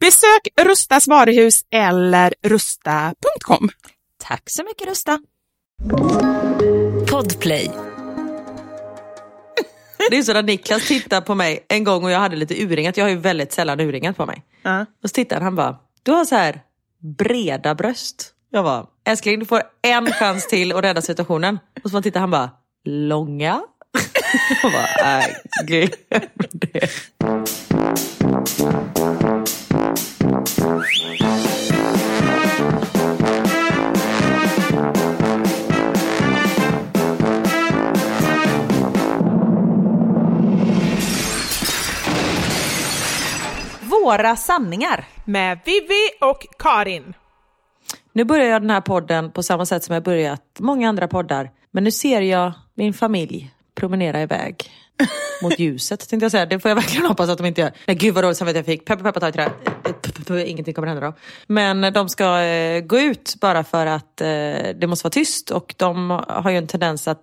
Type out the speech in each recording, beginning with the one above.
Besök Rustas varuhus eller rusta.com. Tack så mycket Rusta. Podplay. Det är så när Niklas tittar på mig en gång och jag hade lite urringat. Jag har ju väldigt sällan urringat på mig. Och så tittar han, han bara, du har så här breda bröst. Jag bara, älskling du får en chans till att rädda situationen. Och så tittar han bara, långa? Jag bara, nej, glöm det. Våra sanningar. Med Vivi och Karin. Nu börjar jag den här podden på samma sätt som jag börjat många andra poddar. Men nu ser jag min familj promenera iväg mot ljuset. Tänkte jag säga. Det får jag verkligen hoppas att de inte gör. Nej gud vad dåligt samvete jag fick. Peppa peppa ta i trä. Ingenting kommer hända då. Men de ska eh, gå ut bara för att eh, det måste vara tyst. Och de har ju en tendens att,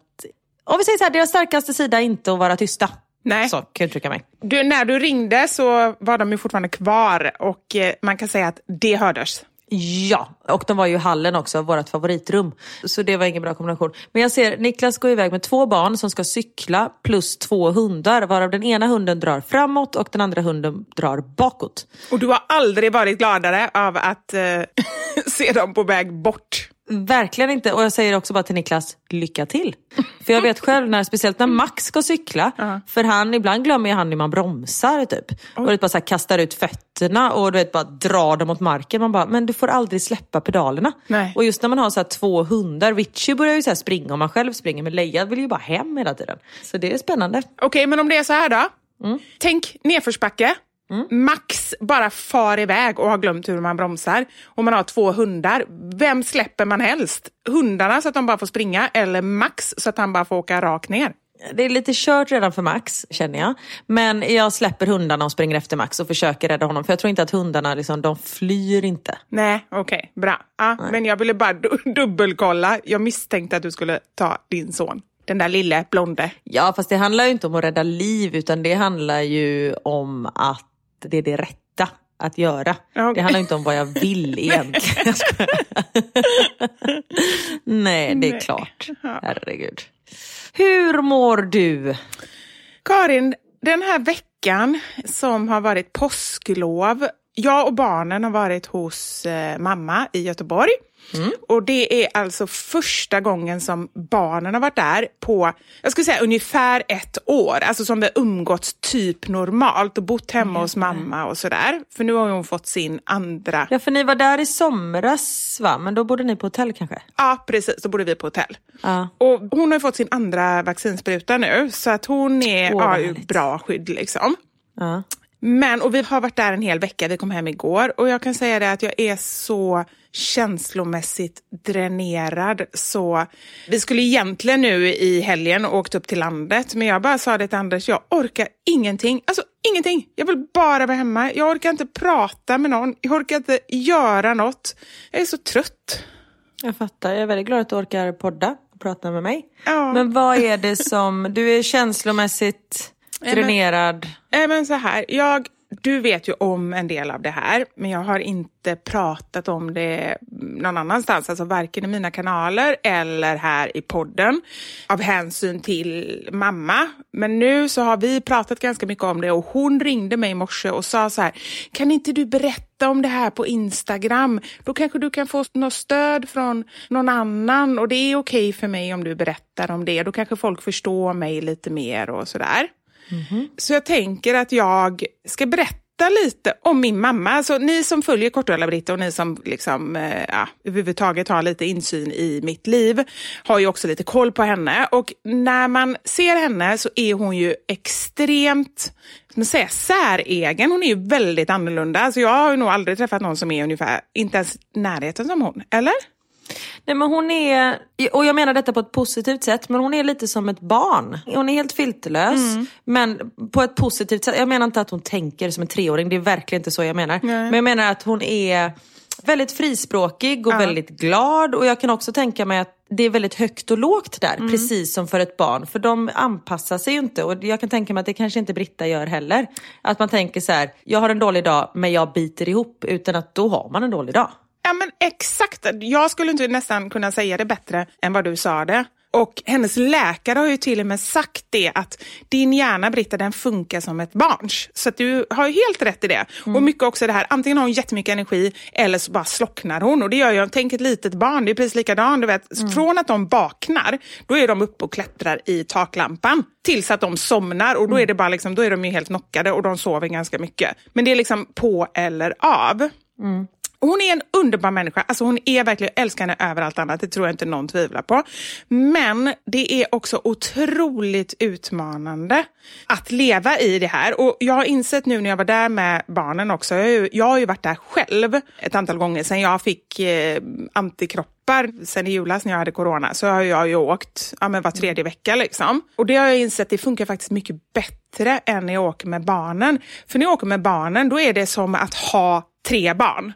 om vi säger så här, deras starkaste sida är inte att vara tysta. Nej. Så kan jag uttrycka mig. Du, när du ringde så var de ju fortfarande kvar och eh, man kan säga att det hördes. Ja, och de var ju i hallen också, vårt favoritrum. Så det var ingen bra kombination. Men jag ser Niklas gå iväg med två barn som ska cykla plus två hundar. Varav den ena hunden drar framåt och den andra hunden drar bakåt. Och du har aldrig varit gladare av att eh, se dem på väg bort. Verkligen inte. Och jag säger också bara till Niklas, lycka till. För jag vet själv, när, speciellt när Max ska cykla. För han, ibland glömmer han hur man bromsar typ. Och du vet, bara så här, kastar ut fötterna och du vet, bara drar dem mot marken. Man bara, men du får aldrig släppa pedalerna. Nej. Och just när man har så här, två hundar, Richie börjar ju så här, springa och man själv springer. Men Leia vill ju bara hem hela tiden. Så det är spännande. Okej, men om det är så här då. Tänk nedförsbacke. Max bara far iväg och har glömt hur man bromsar. Och man har två hundar. Vem släpper man helst? Hundarna så att de bara får springa eller Max så att han bara får åka rakt ner? Det är lite kört redan för Max, känner jag. Men jag släpper hundarna och springer efter Max och försöker rädda honom. För jag tror inte att hundarna, liksom, de flyr inte. Nej, okej, bra. Ja, men jag ville bara du- dubbelkolla. Jag misstänkte att du skulle ta din son. Den där lille blonde. Ja, fast det handlar ju inte om att rädda liv, utan det handlar ju om att det är det rätta att göra. Okej. Det handlar inte om vad jag vill egentligen. Nej, det är klart. Herregud. Hur mår du? Karin, den här veckan som har varit påsklov, jag och barnen har varit hos eh, mamma i Göteborg. Och det är alltså första gången som barnen har varit där på, jag skulle säga ungefär ett år. Alltså som vi har umgåtts typ normalt och bott hemma hos mamma och sådär. För nu har hon fått sin andra, Ja, för ni var där i somras va? Men då bodde ni på hotell kanske? ja precis, då bodde vi på hotell. Ja. Och hon har fått sin andra vaccinspruta nu så att hon är vad ja, bra skydd liksom. ja. Men, och vi har varit där en hel vecka, vi kom hem igår och jag kan säga det att jag är så känslomässigt dränerad så vi skulle egentligen nu i helgen åkt upp till landet men jag bara sa det till Anders, jag orkar ingenting, alltså ingenting. Jag vill bara vara hemma, jag orkar inte prata med någon, jag orkar inte göra något. Jag är så trött. Jag fattar, jag är väldigt glad att du orkar podda och prata med mig. Ja. Men vad är det som, du är känslomässigt dränerad? Nej, men så här, jag, du vet ju om en del av det här, men jag har inte pratat om det någon annanstans, alltså varken i mina kanaler eller här i podden, av hänsyn till mamma. Men nu så har vi pratat ganska mycket om det och hon ringde mig i morse och sa så här, kan inte du berätta om det här på Instagram? Då kanske du kan få något stöd från någon annan och det är okej för mig om du berättar om det. Då kanske folk förstår mig lite mer och sådär. Mm-hmm. Så jag tänker att jag ska berätta lite om min mamma. Alltså, ni som följer Kortuella-Britta och ni som liksom, eh, ja, överhuvudtaget har lite insyn i mitt liv har ju också lite koll på henne. Och när man ser henne så är hon ju extremt man säga, säregen. Hon är ju väldigt annorlunda. Alltså, jag har ju nog aldrig träffat någon som är ungefär, inte ens i närheten som hon. Eller? Nej men hon är, och jag menar detta på ett positivt sätt, men hon är lite som ett barn. Hon är helt filterlös, men på ett positivt sätt. Jag menar inte att hon tänker som en treåring, det är verkligen inte så jag menar. Men jag menar att hon är väldigt frispråkig och väldigt glad och jag kan också tänka mig att det är väldigt högt och lågt där, precis som för ett barn. För de anpassar sig ju inte och jag kan tänka mig att det kanske inte Britta gör heller. Att man tänker så här, jag har en dålig dag men jag biter ihop, utan att då har man en dålig dag. Ja men exakt, jag skulle inte nästan kunna säga det bättre än vad du sa det. Och hennes läkare har ju till och med sagt det att din hjärna Britta den funkar som ett barns. Så du har ju helt rätt i det. Och mycket också det här, antingen har hon jättemycket energi eller så bara slocknar hon. Och det gör jag, tänk ett litet barn, det är precis likadant. Du vet, Från att de vaknar, då är de uppe och klättrar i taklampan. Tills att de somnar och då är, det bara liksom, då är de ju helt knockade och de sover ganska mycket. Men det är liksom på eller av. Och hon är en underbar människa. Alltså hon är verkligen, jag älskar henne över allt annat. Det tror jag inte någon tvivlar på. Men det är också otroligt utmanande att leva i det här. Och Jag har insett nu när jag var där med barnen också. Jag har ju, jag har ju varit där själv ett antal gånger sen jag fick eh, antikroppar sen i julas när jag hade corona. Så har jag ju åkt ja, men var tredje vecka. Liksom. Och det har jag insett, det funkar faktiskt mycket bättre än när jag åker med barnen. För när jag åker med barnen, då är det som att ha tre barn.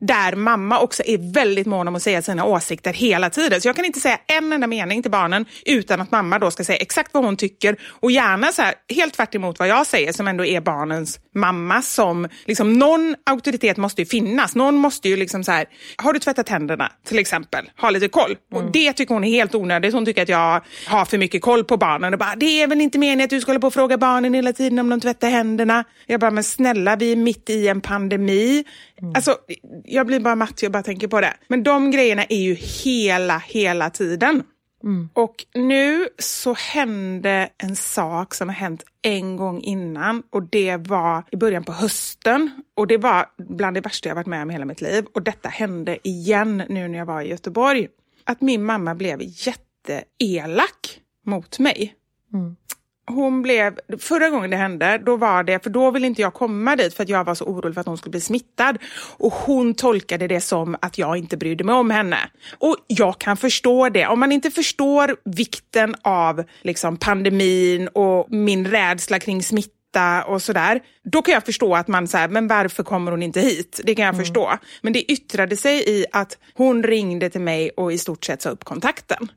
Där mamma också är väldigt mån om att säga sina åsikter hela tiden. Så jag kan inte säga en enda mening till barnen utan att mamma då ska säga exakt vad hon tycker. Och gärna så här, helt tvärt emot vad jag säger som ändå är barnens mamma. Som, liksom, någon auktoritet måste ju finnas. Någon måste ju liksom så här, har du tvättat händerna till exempel? Ha lite koll. Och det tycker hon är helt onödigt. Hon tycker att jag har för mycket koll på barnen. Och bara, det är väl inte meningen att du ska hålla på och fråga barnen hela tiden om de tvättar händerna. Jag bara, men snälla vi är mitt i en pandemi. Alltså, jag blir bara matt, jag bara tänker på det. Men de grejerna är ju hela, hela tiden. Och nu så hände en sak som har hänt en gång innan och det var i början på hösten. Och det var bland det värsta jag varit med om i hela mitt liv. Och detta hände igen nu när jag var i Göteborg. Att min mamma blev jätteelak mot mig. Hon blev, förra gången det hände, då var det, för då ville inte jag komma dit för att jag var så orolig för att hon skulle bli smittad. Och hon tolkade det som att jag inte brydde mig om henne. Och jag kan förstå det. Om man inte förstår vikten av liksom, pandemin och min rädsla kring smitta och sådär, då kan jag förstå att man säger, men varför kommer hon inte hit? Det kan jag förstå. Men det yttrade sig i att hon ringde till mig och i stort sett sa upp kontakten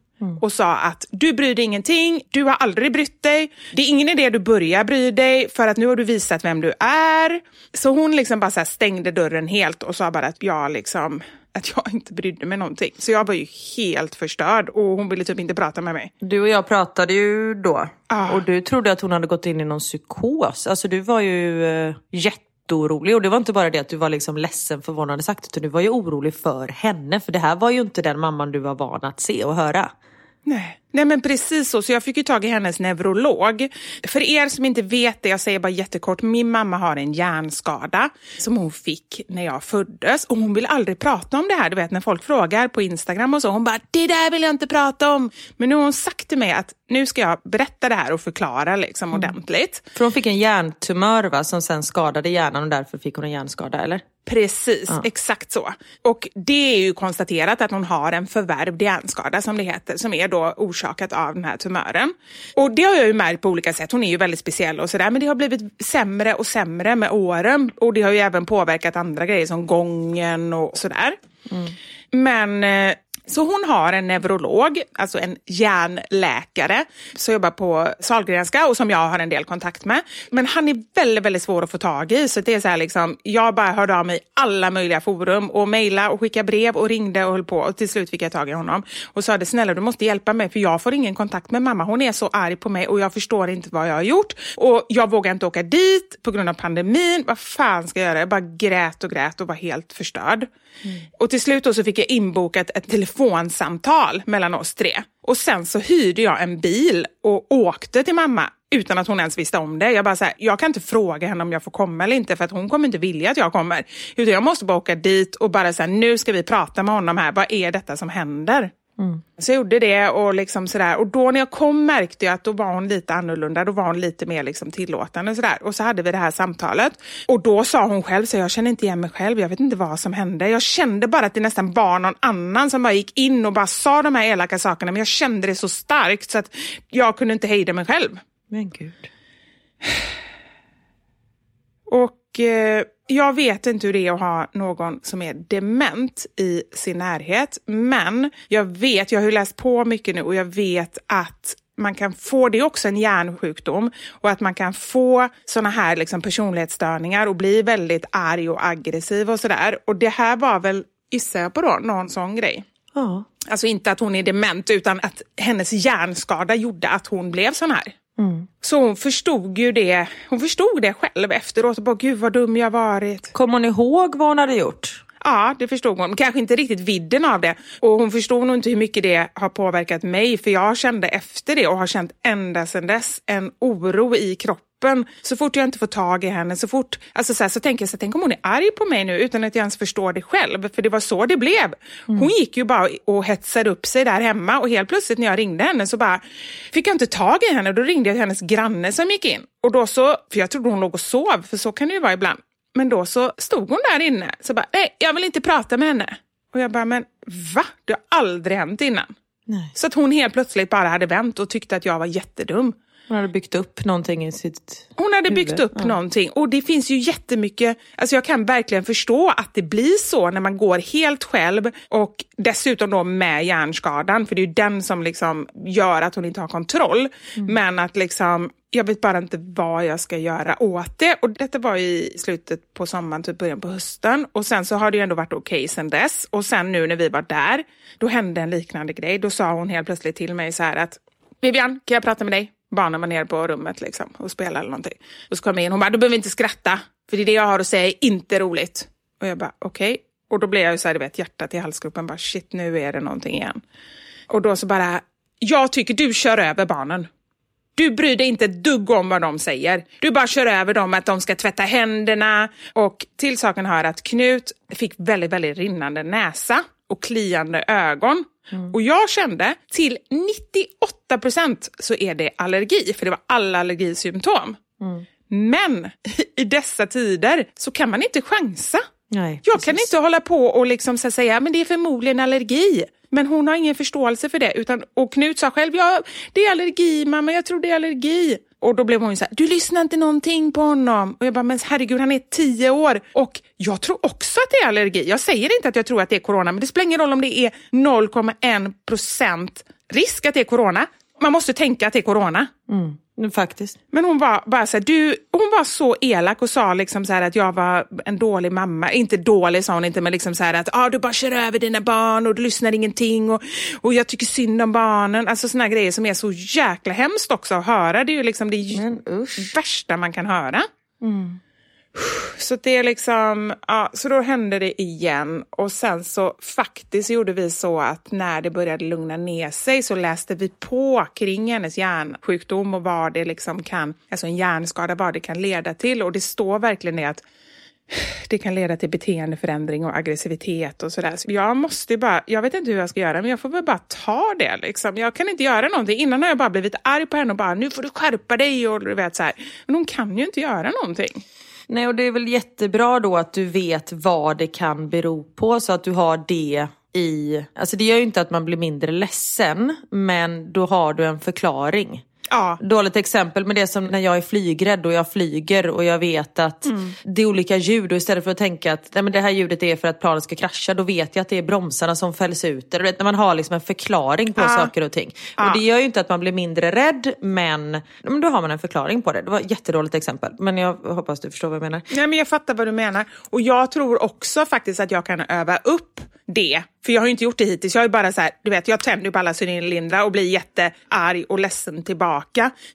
och sa att du bryr dig ingenting, du har aldrig brytt dig, det är ingen idé du börjar bry dig för att nu har du visat vem du är. Så hon liksom bara stängde dörren helt och sa bara att jag liksom att jag inte brydde mig någonting. Så jag var ju helt förstörd och hon ville typ inte prata med mig. Du och jag pratade ju då Ah. och du trodde att hon hade gått in i någon psykos. Alltså du var ju eh, jätteorolig. Och det var inte bara det att du var liksom ledsen för vad hon hade sagt utan du var ju orolig för henne. För det här var ju inte den mamman du var van att se och höra. Nej. Nej men precis så, så jag fick ju tag i hennes neurolog. För er som inte vet det, jag säger bara jättekort, min mamma har en hjärnskada som hon fick när jag föddes och hon vill aldrig prata om det här. Du vet när folk frågar på Instagram och så, hon bara det där vill jag inte prata om. Men nu har hon sagt till mig att nu ska jag berätta det här och förklara liksom mm. ordentligt. För hon fick en hjärntumör va, som sen skadade hjärnan och därför fick hon en hjärnskada eller? Precis, ja. exakt så. Och det är ju konstaterat att hon har en förvärvd hjärnskada som det heter, som är då orsakat av den här tumören. Och det har jag ju märkt på olika sätt. Hon är ju väldigt speciell och sådär, men det har blivit sämre och sämre med åren. Och det har ju även påverkat andra grejer som gången och sådär. Mm. Men eh, så hon har en neurolog, alltså en hjärnläkare, som jobbar på Sahlgrenska och som jag har en del kontakt med. Men han är väldigt, väldigt svår att få tag i. Så det är så här liksom, jag bara hörde av mig i alla möjliga forum och mejla och skicka brev och ringde och höll på. Och till slut fick jag tag i honom och sa snälla du måste hjälpa mig för jag får ingen kontakt med mamma. Hon är så arg på mig och jag förstår inte vad jag har gjort. Och jag vågar inte åka dit på grund av pandemin. Vad fan ska jag göra? Jag bara grät och grät och var helt förstörd. Mm. Och till slut så fick jag inbokat ett telefonsamtal mellan oss tre. Och sen så hyrde jag en bil och åkte till mamma utan att hon ens visste om det. Jag bara så här, jag kan inte fråga henne om jag får komma eller inte för att hon kommer inte vilja att jag kommer. Utan jag måste bara åka dit och bara säga nu ska vi prata med honom här. Vad är detta som händer? Mm. Så jag gjorde det och liksom sådär. Och då när jag kom märkte jag att då var hon lite annorlunda. Då var hon lite mer liksom tillåtande och sådär. Och så hade vi det här samtalet. Och då sa hon själv så jag känner inte igen mig själv. Jag vet inte vad som hände. Jag kände bara att det nästan var någon annan som bara gick in och bara sa de här elaka sakerna. Men jag kände det så starkt så att jag kunde inte hejda mig själv. Men gud. Och eh, jag vet inte hur det är att ha någon som är dement i sin närhet, men jag vet, jag har ju läst på mycket nu och jag vet att man kan få, det är också en hjärnsjukdom, och att man kan få såna här liksom personlighetsstörningar och bli väldigt arg och aggressiv och sådär. Och det här var väl, gissar jag på då, någon sån grej. Ja. Alltså inte att hon är dement utan att hennes hjärnskada gjorde att hon blev sån här. Mm. Så hon förstod ju det, hon förstod det själv efteråt. Och bara, Gud vad dum jag varit. Kom hon ihåg vad hon hade gjort? Ja, det förstod hon. Kanske inte riktigt vidden av det. Och hon förstod nog inte hur mycket det har påverkat mig. För jag kände efter det och har känt ända sedan dess en oro i kroppen. Så fort jag inte får tag i henne, så fort, alltså så, här, så tänker jag så här, tänk om hon är arg på mig nu utan att jag ens förstår det själv. För det var så det blev. Mm. Hon gick ju bara och hetsade upp sig där hemma och helt plötsligt när jag ringde henne så bara fick jag inte tag i henne. Då ringde jag till hennes granne som gick in. Och då så, för jag trodde hon låg och sov, för så kan det ju vara ibland. Men då så stod hon där inne, så bara, nej, jag vill inte prata med henne. Och jag bara, men va? Det har aldrig hänt innan. Nej. Så att hon helt plötsligt bara hade vänt och tyckte att jag var jättedum. Hon hade byggt upp någonting i sitt Hon hade huvud. byggt upp ja. någonting och det finns ju jättemycket, alltså jag kan verkligen förstå att det blir så när man går helt själv och dessutom då med hjärnskadan, för det är ju den som liksom gör att hon inte har kontroll. Mm. Men att liksom, jag vet bara inte vad jag ska göra åt det. Och detta var i slutet på sommaren, typ början på hösten. Och sen så har det ju ändå varit okej okay sen dess. Och sen nu när vi var där, då hände en liknande grej. Då sa hon helt plötsligt till mig så här att Vivian, kan jag prata med dig? Barnen var nere på rummet liksom, och spelade eller någonting. Och så kom jag in hon bara, du behöver inte skratta, för det är det jag har att säga är inte roligt. Och jag bara, okej. Okay. Och då blev jag ju så här, du vet, hjärtat i halsgropen, bara shit, nu är det någonting igen. Och då så bara, jag tycker du kör över barnen. Du bryr dig inte ett dugg om vad de säger. Du bara kör över dem att de ska tvätta händerna. Och till saken hör att Knut fick väldigt, väldigt rinnande näsa och kliande ögon. Mm. Och jag kände till 98 procent så är det allergi, för det var alla allergisymptom. Mm. Men i dessa tider så kan man inte chansa. Nej, jag kan inte hålla på och liksom säga men det är förmodligen allergi. Men hon har ingen förståelse för det. Utan, och Knut sa själv, ja det är allergi mamma, jag tror det är allergi. Och då blev hon så här, du lyssnar inte någonting på honom. Och jag bara, men herregud han är tio år. Och jag tror också att det är allergi. Jag säger inte att jag tror att det är corona, men det spelar ingen roll om det är 0,1 procent risk att det är corona. Man måste tänka att det är corona. Mm. Faktiskt. Men hon var bara så här, du, hon var så elak och sa liksom så att jag var en dålig mamma. Inte dålig sa hon inte, men liksom så att ah, du bara kör över dina barn och du lyssnar ingenting och, och jag tycker synd om barnen. Alltså såna grejer som är så jäkla hemskt också att höra. Det är ju liksom det värsta man kan höra. Mm. Så det är liksom, ja, så då hände det igen och sen så faktiskt gjorde vi så att när det började lugna ner sig så läste vi på kring hennes hjärnsjukdom och vad det liksom kan, alltså en hjärnskada, vad det kan leda till och det står verkligen det att det kan leda till beteendeförändring och aggressivitet och sådär. Så jag måste bara, jag vet inte hur jag ska göra, men jag får väl bara ta det liksom. Jag kan inte göra någonting. Innan har jag bara blivit arg på henne och bara, nu får du skärpa dig och du vet så här. Men hon kan ju inte göra någonting. Nej, och det är väl jättebra då att du vet vad det kan bero på så att du har det i... Alltså det gör ju inte att man blir mindre ledsen, men då har du en förklaring. Ja. Dåligt exempel, men det är som när jag är flygrädd och jag flyger och jag vet att Mm. det är olika ljud och istället för att tänka att nej, men det här ljudet är för att planet ska krascha, då vet jag att det är bromsarna som fälls ut. Eller, vet, när man har liksom en förklaring på Ja. saker och ting. Och det gör ju inte att man blir mindre rädd, men, men då har man en förklaring på det. Det var ett jättedåligt exempel, men jag hoppas du förstår vad jag menar. Nej, men jag fattar vad du menar. Och jag tror också faktiskt att jag kan öva upp det. För jag har ju inte gjort det hittills. Jag är bara så här, du vet, jag tänder på alla cylindrar och blir jättearg och ledsen tillbaka.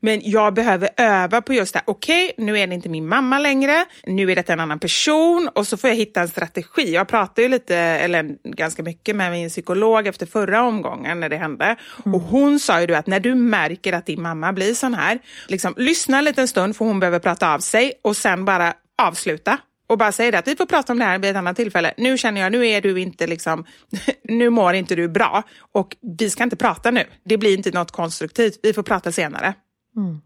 Men jag behöver öva på just det. här. Okej, nu är det inte min mamma längre. Nu är det en annan person och så får jag hitta en strategi. Jag pratade ju lite, eller ganska mycket med min psykolog efter förra omgången när det hände. Och hon sa ju att när du märker att din mamma blir sån här, liksom lyssna en liten stund för hon behöver prata av sig och sen bara avsluta och bara säger det att vi får prata om det här vid ett annat tillfälle. Nu känner jag, nu är du inte liksom, nu mår inte du bra och vi ska inte prata nu. Det blir inte något konstruktivt. Vi får prata senare. Mm.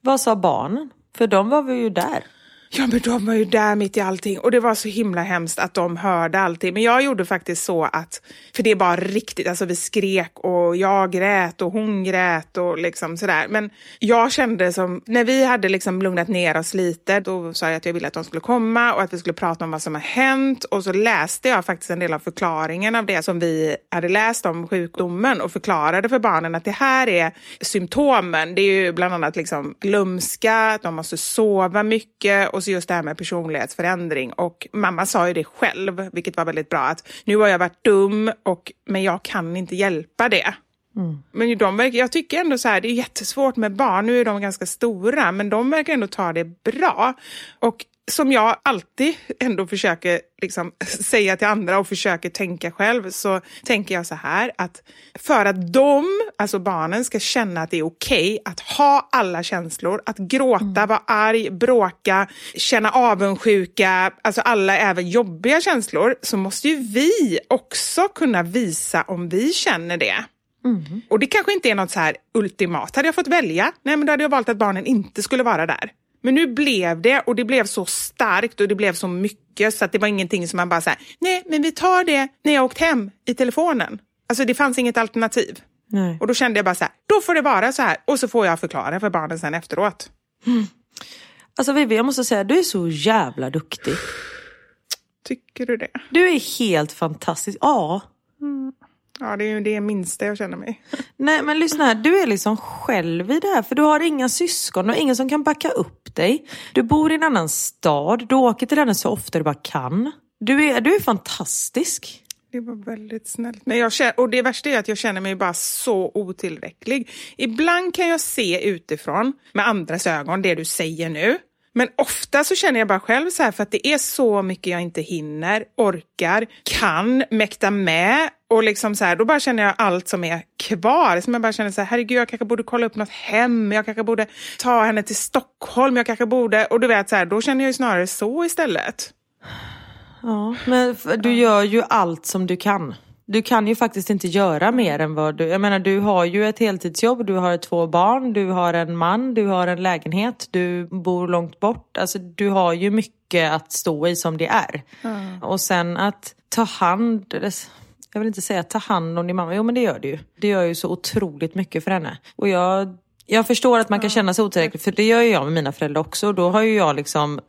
Vad sa barnen? För de var vi ju där. Ja, men de var ju där mitt i allting och det var så himla hemskt att de hörde allting. Men jag gjorde faktiskt så att, för det var riktigt, alltså vi skrek och jag grät och hon grät och liksom sådär. Men jag kände som, när vi hade liksom lugnat ner oss lite, då sa jag att jag ville att de skulle komma och att vi skulle prata om vad som har hänt. Och så läste jag faktiskt en del av förklaringen av det som vi hade läst om sjukdomen och förklarade för barnen att det här är symptomen. Det är ju bland annat liksom glömska, att de måste sova mycket och så just det här med personlighetsförändring. Och mamma sa ju det själv, vilket var väldigt bra, att nu har jag varit dum, och, men jag kan inte hjälpa det. Men ju de verkar, jag tycker ändå så här, det är jättesvårt med barn, nu är de ganska stora, men de verkar ändå ta det bra. Och som jag alltid ändå försöker liksom säga till andra och försöker tänka själv, så tänker jag så här att för att de, alltså barnen, ska känna att det är okej att ha alla känslor, att gråta, vara arg, bråka, känna avundsjuka, alltså alla även jobbiga känslor, så måste ju vi också kunna visa om vi känner det. Och det kanske inte är något så här ultimat. Hade jag fått välja, nej men då hade jag valt att barnen inte skulle vara där. Men nu blev det och det blev så starkt och det blev så mycket så att det var ingenting som man bara säger, nej men vi tar det när jag åkt hem i telefonen. Alltså det fanns inget alternativ. Nej. Och då kände jag bara så här, då får det vara så här och så får jag förklara för barnen sen efteråt. Alltså Vivi, jag måste säga, du är så jävla duktig. Tycker du det? Du är helt fantastisk. Ja. Ja, det är ju det minsta jag känner mig. Nej men lyssna här, du är liksom själv i det här för du har inga syskon och ingen som kan backa upp dig. Du bor i en annan stad, du åker till henne så ofta du bara kan. Du är, du är fantastisk. Det var väldigt snällt. Men jag känner, och det värsta är att jag känner mig bara så otillräcklig. Ibland kan jag se utifrån med andras ögon det du säger nu. Men ofta så känner jag bara själv så här för att det är så mycket jag inte hinner, orkar, kan, mäkta med. Och liksom så här, då bara känner jag allt som är kvar. Som jag bara känner så här, herregud jag kanske borde kolla upp något hem, jag kanske borde ta henne till Stockholm, jag kanske borde... Och du vet så här, då känner jag ju snarare så istället. Ja, men du gör ju allt som du kan. Du kan ju faktiskt inte göra mer än vad du... Jag menar du har ju ett heltidsjobb, du har två barn, du har en man, du har en lägenhet, du bor långt bort. Alltså du har ju mycket att stå i som det är. Och sen att ta hand... Jag vill inte säga ta hand om din mamma, jo men det gör du ju. Det gör ju så otroligt mycket för henne. Och jag jag förstår att man kan känna sig otillräcklig, för det gör ju jag med mina föräldrar också. Och då har ju jag liksom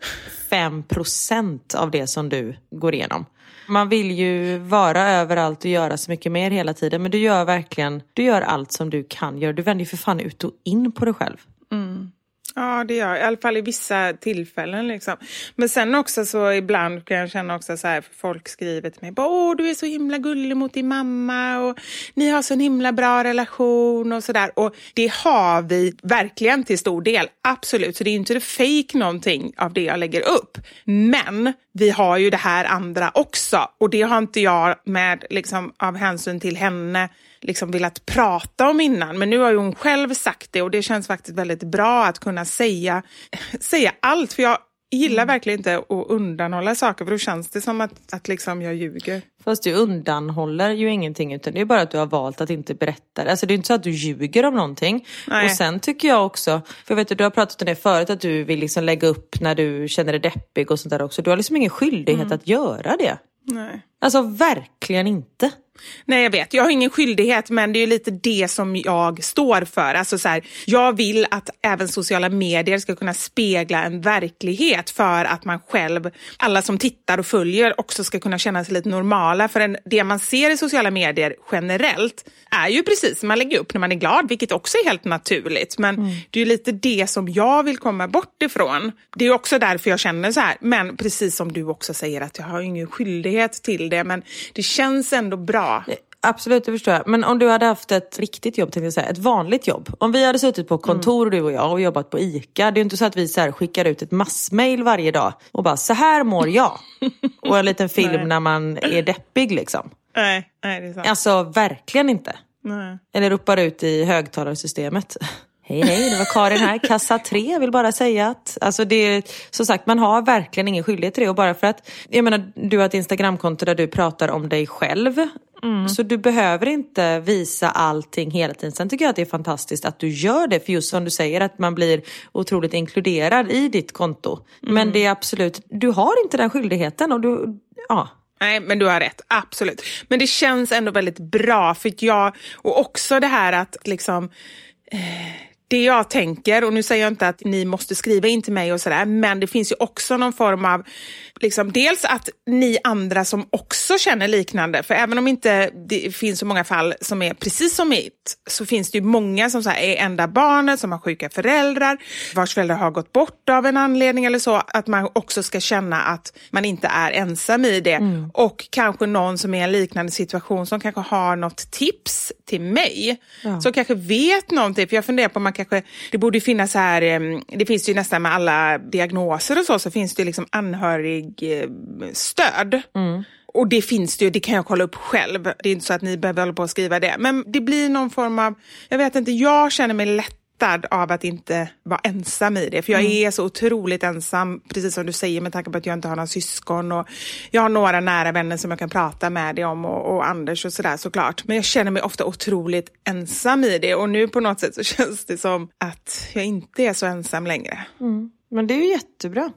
5% av det som du går igenom. Man vill ju vara överallt och göra så mycket mer hela tiden. Men du gör verkligen, du gör allt som du kan göra. Du vänder ju för fan ut och in på dig själv. Ja, det gör jag. I alla fall i vissa tillfällen. Liksom. Men sen också så ibland kan jag känna också så här, för folk skriver till mig, åh du är så himla gullig mot din mamma och ni har så en himla bra relation och sådär. Och det har vi verkligen till stor del, absolut. Så det är inte fake någonting av det jag lägger upp. Men vi har ju det här andra också och det har inte jag med, liksom, av hänsyn till henne liksom velat prata om innan. Men nu har ju hon själv sagt det och det känns faktiskt väldigt bra att kunna säga, säga allt. För jag gillar mm. verkligen inte att undanhålla saker för då känns det som att, att liksom jag ljuger. Fast du undanhåller ju ingenting utan det är bara att du har valt att inte berätta det. Alltså det är inte så att du ljuger om någonting. Nej. Och sen tycker jag också, för jag vet att du har pratat om det förut att du vill liksom lägga upp när du känner dig deppig och sånt där också. Du har liksom ingen skyldighet mm. att göra det. Nej. Alltså verkligen inte. Nej, jag vet. Jag har ingen skyldighet, men det är lite det som jag står för. Alltså så här, jag vill att även sociala medier ska kunna spegla en verklighet för att man själv, alla som tittar och följer, också ska kunna känna sig lite normala. För en, det man ser i sociala medier generellt är ju precis man lägger upp när man är glad, vilket också är helt naturligt. Men mm. det är lite det som jag vill komma bort ifrån. Det är också därför jag känner så här. Men precis som du också säger att jag har ingen skyldighet till det, men det känns ändå bra. Absolut, det förstår jag. Men om du hade haft ett riktigt jobb, tänkte jag säga, ett vanligt jobb. Om vi hade suttit på kontor, mm. du och jag, och jobbat på ICA. Det är inte så att vi så skickar ut ett massmail varje dag och bara, så här mår jag. och en liten film när man är deppig liksom. Nej, nej det är sant. Alltså verkligen inte. Nej. Eller ropar ut i högtalarsystemet. Hej hej, det var Karin här, kassa tre. Jag vill bara säga att alltså det, som sagt, man har verkligen ingen skyldighet till det. Och bara för att, jag menar, du har ett Instagramkonto där du pratar om dig själv. Mm. Så du behöver inte visa allting hela tiden. Sen tycker jag att det är fantastiskt att du gör det. För just som du säger att man blir otroligt inkluderad i ditt konto. Mm. Men det är absolut, du har inte den skyldigheten. Och du, ja, Nej, men du har rätt. Absolut. Men det känns ändå väldigt bra. för jag, Och också det här att liksom... Eh, det jag tänker, och nu säger jag inte att ni måste skriva in till mig och sådär, men det finns ju också någon form av, liksom, dels att ni andra som också känner liknande, för även om inte det finns så många fall som är precis som mitt, så finns det ju många som så här, är enda barnet, som har sjuka föräldrar, vars föräldrar har gått bort av en anledning eller så, att man också ska känna att man inte är ensam i det. Mm. Och kanske någon som är i en liknande situation som kanske har något tips till mig, ja. som kanske vet någonting, för jag funderar på om man kanske, det borde finnas här, det finns ju nästan med alla diagnoser och så, så finns det liksom anhörigstöd. Mm. Och det finns det ju, det kan jag kolla upp själv. Det är inte så att ni behöver hålla på och skriva det. Men det blir någon form av, jag vet inte, jag känner mig lätt av att inte vara ensam i det. För jag mm. är så otroligt ensam, precis som du säger, med tanke på att jag inte har några syskon. Och jag har några nära vänner som jag kan prata med det om och, och Anders och sådär såklart. Men jag känner mig ofta otroligt ensam i det och nu på något sätt så känns det som att jag inte är så ensam längre. Mm. Men det är ju jättebra.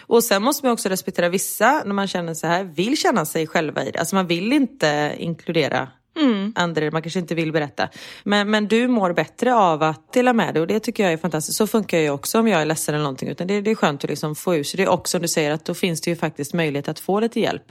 Och sen måste man också respektera vissa när man känner så här, vill känna sig själva i det. Alltså man vill inte inkludera Mm. Andra man kanske inte vill berätta. Men, men du mår bättre av att dela med dig och det tycker jag är fantastiskt. Så funkar jag också om jag är ledsen eller någonting. Utan det, det är skönt att liksom få ur sig det. Och som du säger att då finns det ju faktiskt möjlighet att få lite hjälp.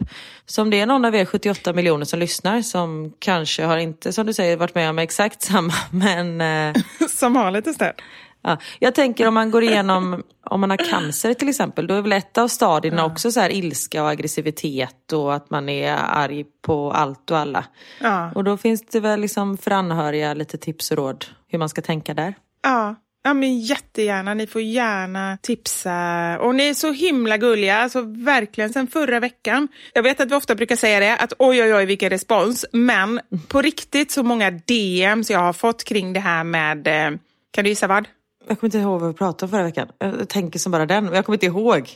Så om det är någon av er 78 miljoner som lyssnar som kanske har inte, som du säger, varit med om exakt samma. Men... Eh... som har lite stöd. Ja, jag tänker om man går igenom, om man har cancer till exempel, då är väl ett av stadierna ja. också så här ilska och aggressivitet och att man är arg på allt och alla. Ja. Och då finns det väl liksom för anhöriga lite tips och råd hur man ska tänka där. Ja, Ja men jättegärna, ni får gärna tipsa. Och ni är så himla gulliga, alltså verkligen sen förra veckan. Jag vet att vi ofta brukar säga det, att oj oj oj vilken respons. Men på riktigt så många DMs jag har fått kring det här med, eh, kan du gissa vad? Jag kommer inte ihåg vad vi pratade om förra veckan. Jag tänker som bara den, men jag kommer inte ihåg.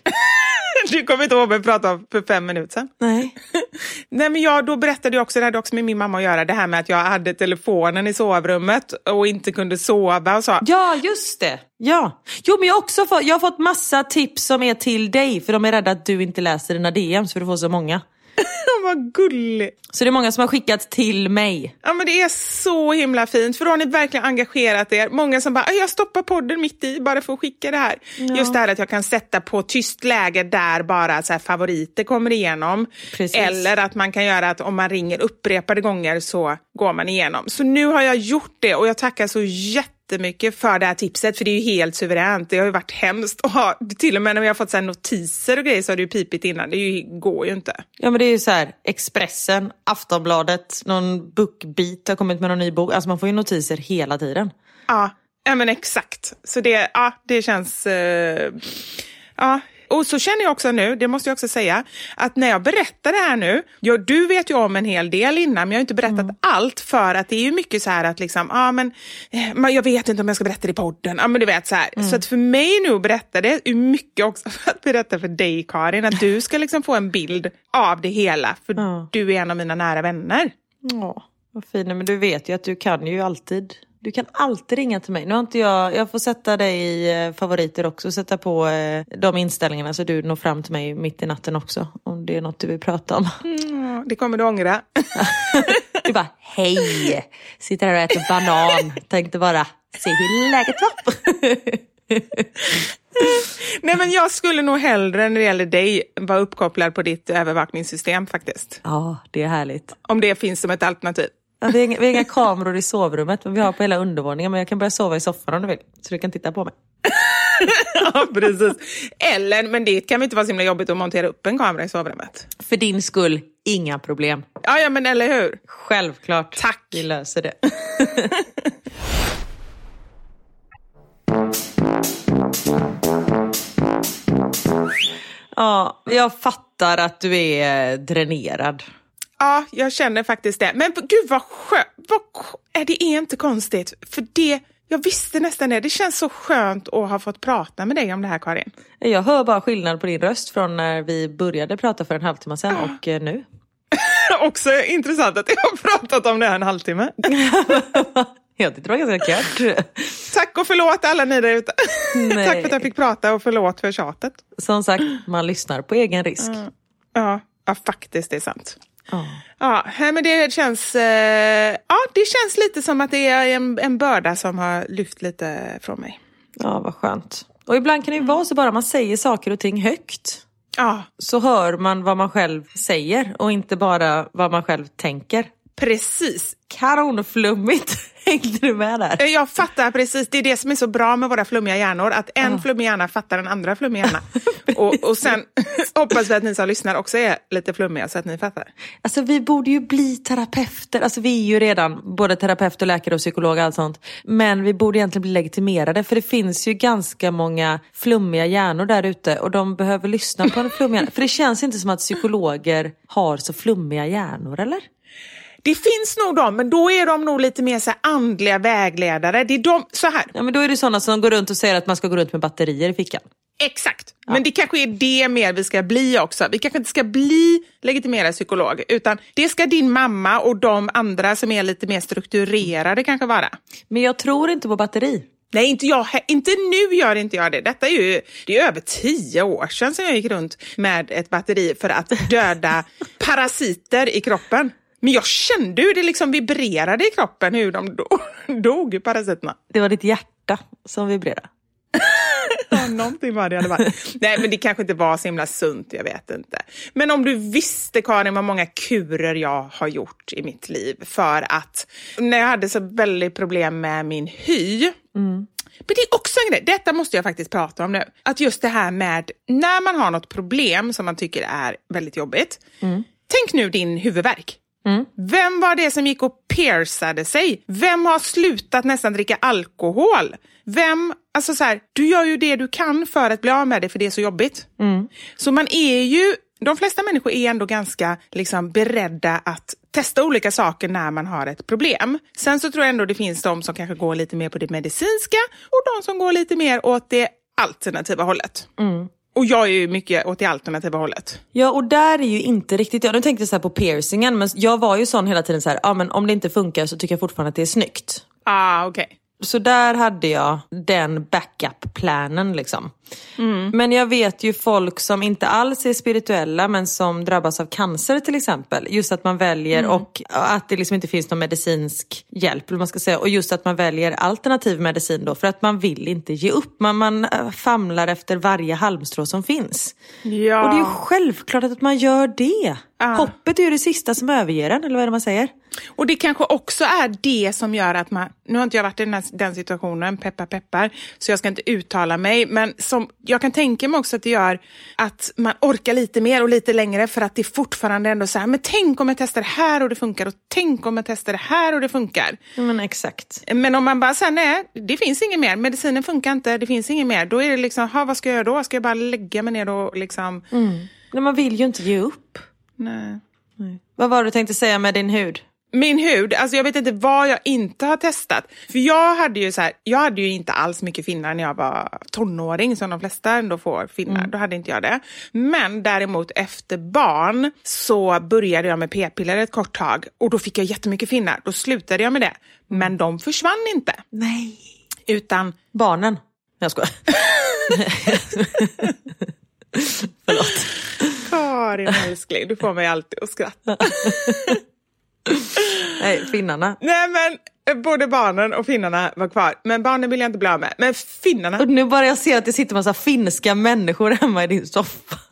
du kommer inte ihåg vad vi pratade om för fem minuter sedan? Nej. Nej men jag, då berättade jag också, det hade också med min mamma att göra, det här med att jag hade telefonen i sovrummet och inte kunde sova och så. Ja, just det. Ja. Jo, men jag också fått, jag har fått massa tips som är till dig, för de är rädda att du inte läser dina DMs för du får så många. Vad gullig. Så det är många som har skickat till mig. Ja men det är så himla fint för då har ni verkligen engagerat er. Många som bara, jag stoppar podden mitt i bara för att skicka det här. Ja. Just det här att jag kan sätta på tyst läge där bara så favoriter kommer igenom. Precis. Eller att man kan göra att om man ringer upprepade gånger så går man igenom. Så nu har jag gjort det och jag tackar så jättemycket jättemycket för det här tipset, för det är ju helt suveränt. Det har ju varit hemskt att ha, till och med när vi har fått så notiser och grejer så har det ju pipit innan. Det ju, går ju inte. Ja men det är ju så här, Expressen, Aftonbladet, någon bookbeat har kommit med någon ny bok. Alltså man får ju notiser hela tiden. Ja, ja men exakt. Så det, ja, det känns... Eh, ja, och så känner jag också nu, det måste jag också säga, att när jag berättar det här nu, ja, du vet ju om en hel del innan, men jag har inte berättat mm. allt för att det är ju mycket så här att liksom, ja men, jag vet inte om jag ska berätta det i podden, ja men du vet så här. Mm. Så att för mig nu att berätta det är mycket också för att berätta för dig Karin, att du ska liksom få en bild av det hela, för mm. du är en av mina nära vänner. Ja, vad fin, men du vet ju att du kan ju alltid du kan alltid ringa till mig. Nu har inte jag, jag får sätta dig i eh, favoriter också, sätta på eh, de inställningarna så du når fram till mig mitt i natten också. Om det är något du vill prata om. Mm, det kommer du ångra. du bara, hej! Sitter här och äter banan. Tänkte bara se hur läget var. Nej men jag skulle nog hellre när det gäller dig vara uppkopplad på ditt övervakningssystem faktiskt. Ja, det är härligt. Om det finns som ett alternativ. Ja, vi, har inga, vi har inga kameror i sovrummet, men vi har på hela undervåningen. Men jag kan börja sova i soffan om du vill, så du kan titta på mig. ja, precis. Eller, men det kan väl inte vara så himla jobbigt att montera upp en kamera i sovrummet? För din skull, inga problem. Ja, ja men eller hur? Självklart. Tack. Vi löser det. ja, jag fattar att du är dränerad. Ja, jag känner faktiskt det. Men gud vad skönt. Vad, det är inte konstigt. För det, jag visste nästan det. Det känns så skönt att ha fått prata med dig om det här Karin. Jag hör bara skillnad på din röst från när vi började prata för en halvtimme sedan ja. och eh, nu. Också intressant att jag har pratat om det här en halvtimme. Jag tyckte det var ganska kul. Tack och förlåt alla ni där ute. Tack för att jag fick prata och förlåt för tjatet. Som sagt, man lyssnar på egen risk. Ja, ja faktiskt det är sant. Oh. Ja, men det känns, eh, ja, det känns lite som att det är en, en börda som har lyft lite från mig. Ja, vad skönt. Och ibland kan det ju vara så bara man säger saker och ting högt. Ja. Så hör man vad man själv säger och inte bara vad man själv tänker. Precis. Kanonflummigt. Hängde du med där? Jag fattar precis. Det är det som är så bra med våra flummiga hjärnor. Att en oh. flummig hjärna fattar den andra flummiga hjärna. och, och sen hoppas vi att ni som lyssnar också är lite flummiga så att ni fattar. Alltså vi borde ju bli terapeuter. Alltså vi är ju redan både terapeut och läkare och psykolog och allt sånt. Men vi borde egentligen bli legitimerade. För det finns ju ganska många flummiga hjärnor där ute. Och de behöver lyssna på en flummig hjärna. För det känns inte som att psykologer har så flummiga hjärnor, eller? Det finns nog de, men då är de nog lite mer så andliga vägledare. Det är de, så här. Ja, men då är det sådana som går runt och säger att man ska gå runt med batterier i fickan. Exakt, ja. men det kanske är det mer vi ska bli också. Vi kanske inte ska bli legitimerad psykolog, utan det ska din mamma och de andra som är lite mer strukturerade kanske vara. Men jag tror inte på batteri. Nej, inte jag. Inte nu gör inte jag det. Detta är ju det är över tio år sedan som jag gick runt med ett batteri för att döda parasiter i kroppen. Men jag kände hur det liksom vibrerade i kroppen, hur de dog, dog parasiterna. Det var ditt hjärta som vibrerade? ja, någonting var det alla fall. Nej, men det kanske inte var så himla sunt, jag vet inte. Men om du visste, Karin, vad många kurer jag har gjort i mitt liv för att när jag hade så väldigt problem med min hy, mm. Men det är också en grej, detta måste jag faktiskt prata om nu. Att just det här med när man har något problem som man tycker är väldigt jobbigt. Mm. Tänk nu din huvudvärk. Mm. Vem var det som gick och piercade sig? Vem har slutat nästan dricka alkohol? Vem, alltså så här, du gör ju det du kan för att bli av med det för det är så jobbigt. Mm. Så man är ju, de flesta människor är ändå ganska liksom, beredda att testa olika saker när man har ett problem. Sen så tror jag ändå det finns de som kanske går lite mer på det medicinska och de som går lite mer åt det alternativa hållet. Mm. Och jag är ju mycket åt det alternativa hållet. Ja, och där är ju inte riktigt jag. Nu tänkte så på piercingen, men jag var ju sån hela tiden så här, ah, men om det inte funkar så tycker jag fortfarande att det är snyggt. Ah, okej. Okay. Så där hade jag den backup-planen liksom. Men jag vet ju folk som inte alls är spirituella men som drabbas av cancer till exempel. Just att man väljer och att det liksom inte finns någon medicinsk hjälp. Man ska säga. Och just att man väljer alternativ medicin då för att man vill inte ge upp. Man, man äh, famlar efter varje halmstrå som finns. Ja. Och det är ju självklart att man gör det. Hoppet är ju det sista som överger en, eller vad är det man säger? Och det kanske också är det som gör att man, nu har inte jag varit i den, här, den situationen, peppar peppar, så jag ska inte uttala mig, men som, jag kan tänka mig också att det gör att man orkar lite mer och lite längre för att det fortfarande ändå så här, men tänk om jag testar det här och det funkar och tänk om jag testar det här och det funkar. Men exakt. Men om man bara säger nej, det finns inget mer, medicinen funkar inte, det finns inget mer, då är det liksom, ha, vad ska jag göra då? Ska jag bara lägga mig ner och liksom, Men man vill ju inte ge upp. nej. Vad var det du tänkte säga med din hud? Min hud, alltså jag vet inte vad jag inte har testat. För jag hade ju så här, jag hade ju inte alls mycket finnar när jag var tonåring som de flesta ändå får finnar. Då hade inte jag det. Men däremot efter barn så började jag med p-piller ett kort tag och då fick jag jättemycket finnar. Då slutade jag med det. Men de försvann inte. Nej. Utan Barnen. Jag skojar. Förlåt. Karin älskling, du får mig alltid att skratta. Nej, finnarna. Nej men eh, både barnen och finnarna var kvar. Men barnen vill jag inte bli av med. Men finnarna, Och nu bara jag ser att det sitter massa finska människor hemma i din soffa.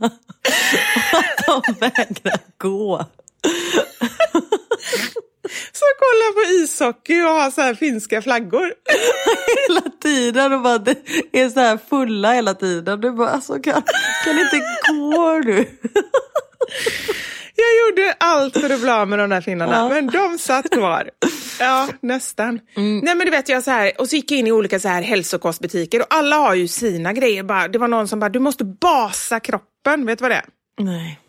Och att de vägrar gå. så kollar på ishockey och har så här finska flaggor. Hela tiden och bara det är så här fulla hela tiden. Du bara, alltså kan, kan inte gå nu? Jag gjorde allt för att bli av med de där finnarna, Ja. men de satt kvar. Ja, nästan. Nej, men du vet, jag så här, och så gick jag in i olika så här hälsokostbutiker och alla har ju sina grejer. Bara, det var någon som bara, du måste basa kroppen. Vet du vad det är? Nej.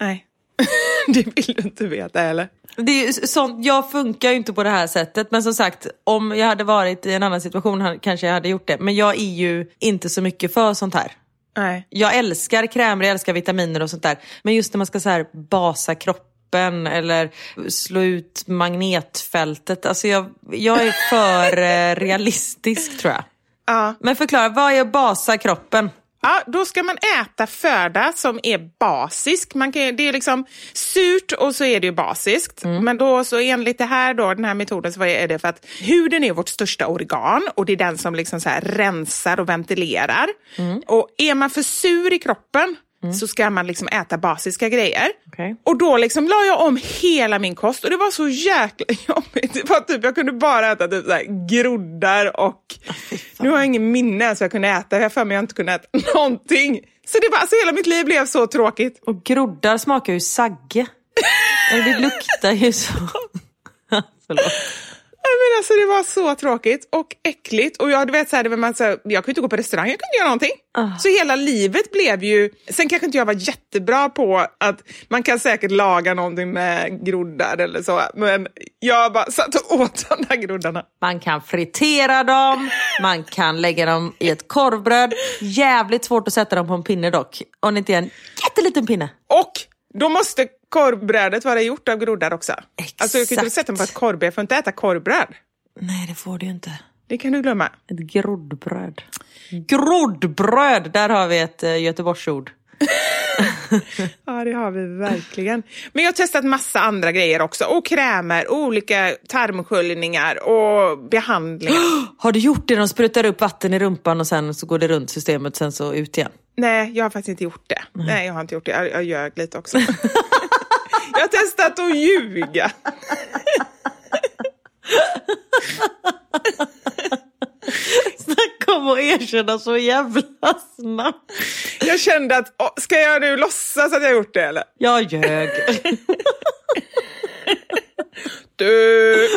Nej, det vill du inte veta heller. Det är sånt, jag funkar ju inte på det här sättet men som sagt om jag hade varit i en annan situation kanske jag hade gjort det. Men jag är ju inte så mycket för sånt här. Nej. Jag älskar krämer, jag älskar vitaminer och sånt där. Men just när man ska så här basa kroppen eller slå ut magnetfältet. Alltså jag, jag är för eh, realistisk tror jag. Ja. Men förklara, vad är att basa kroppen? Ja, då ska man äta föda som är basisk. Man kan, det är liksom surt och så är det ju basiskt. Men då så enligt det här då, den här metoden så är det för att huden är vårt största organ och det är den som liksom så rensar och ventilerar. Och är man för sur i kroppen så ska man liksom äta basiska grejer. Okej. Och då liksom la jag om hela min kost och det var så jäkla jobbigt. Det var typ, jag kunde bara äta typ så här groddar och nu har jag ingen minne ens vad jag kunde äta. Jag har för mig jag inte kunde äta någonting. Så det var, alltså hela mitt liv blev så tråkigt. Och groddar smakar ju sagge. Det luktar ju så. Förlåt. Men alltså, det var så tråkigt och äckligt. Och jag, du vet, så här, det var man, så här, jag kunde inte gå på restaurang, jag kunde inte göra någonting. Så hela livet blev ju... Sen kanske inte jag var jättebra på att man kan säkert laga någonting med groddar eller så. Men jag bara satt och åt de där groddarna. Man kan fritera dem, man kan lägga dem i ett korvbröd. Jävligt svårt att sätta dem på en pinne dock. Om det inte är en jätteliten pinne. Och då måste korvbrödet vara gjort av groddar också. Alltså jag kan inte Exakt. sätta dem på ett korvbröd, jag får inte äta korvbröd. Nej, det får du ju inte. Det kan du glömma. Ett groddbröd. Groddbröd! Där har vi ett uh, Göteborgsord. Ja, det har vi verkligen. Men jag har testat massa andra grejer också. Och krämer, olika tarmsköljningar och behandlingar. Har du gjort det? De sprutar upp vatten i rumpan och sen så går det runt systemet sen så ut igen. Nej, jag har faktiskt inte gjort det. Nej, jag har inte gjort det. Jag, jag ljög lite också. jag har testat att ljuga. Snacka om att erkänna så jävla snabbt. Jag kände att, åh, ska jag nu låtsas att jag gjort det eller? Jag ljög. Du!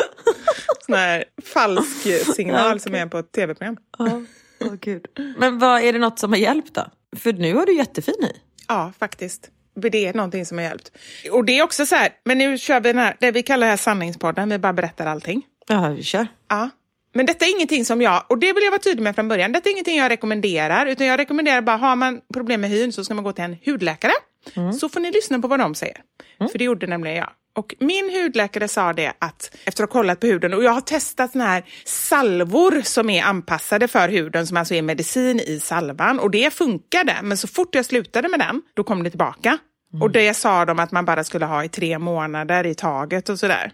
Sån här falsk signal som är på ett tv-program. Ja, åh gud. Men vad, är det något som har hjälpt då? För nu har du jättefin i. Ja, faktiskt. Det är någonting som har hjälpt. Och det är också så här, men nu kör vi den här, det vi kallar här sanningspodden, vi bara berättar allting. Ja, vi kör. Ja. Men detta är ingenting som jag, och det vill jag vara tydlig med från början, detta är ingenting jag rekommenderar, utan jag rekommenderar bara, har man problem med hyn så ska man gå till en hudläkare. Så får ni lyssna på vad de säger. För det gjorde nämligen jag. Och min hudläkare sa det att efter att ha kollat på huden och jag har testat såna här salvor som är anpassade för huden som alltså är medicin i salvan och det funkade. Men så fort jag slutade med den, då kom det tillbaka. Och det sa de att man bara skulle ha i tre månader i taget och sådär.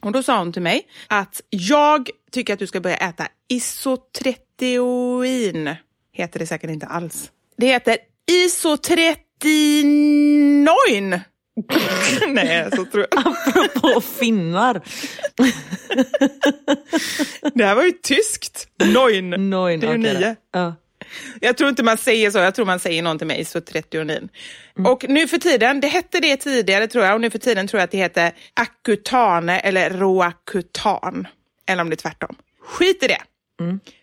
Och då sa hon till mig att jag tycker att du ska börja äta isotretinoin. Heter det säkert inte alls. Det heter isotretinoin. Nej, så tror jag. Apropå finnar. Det här var ju tyskt. Noin. Noin, det är ju då. nio. Ja. Jag tror inte man säger så, jag tror man säger någonting med isotretinoin. Och nu för tiden, det hette det tidigare tror jag, och nu för tiden tror jag att det heter Accutane eller Roacutan. Eller om det är tvärtom. Skit i det.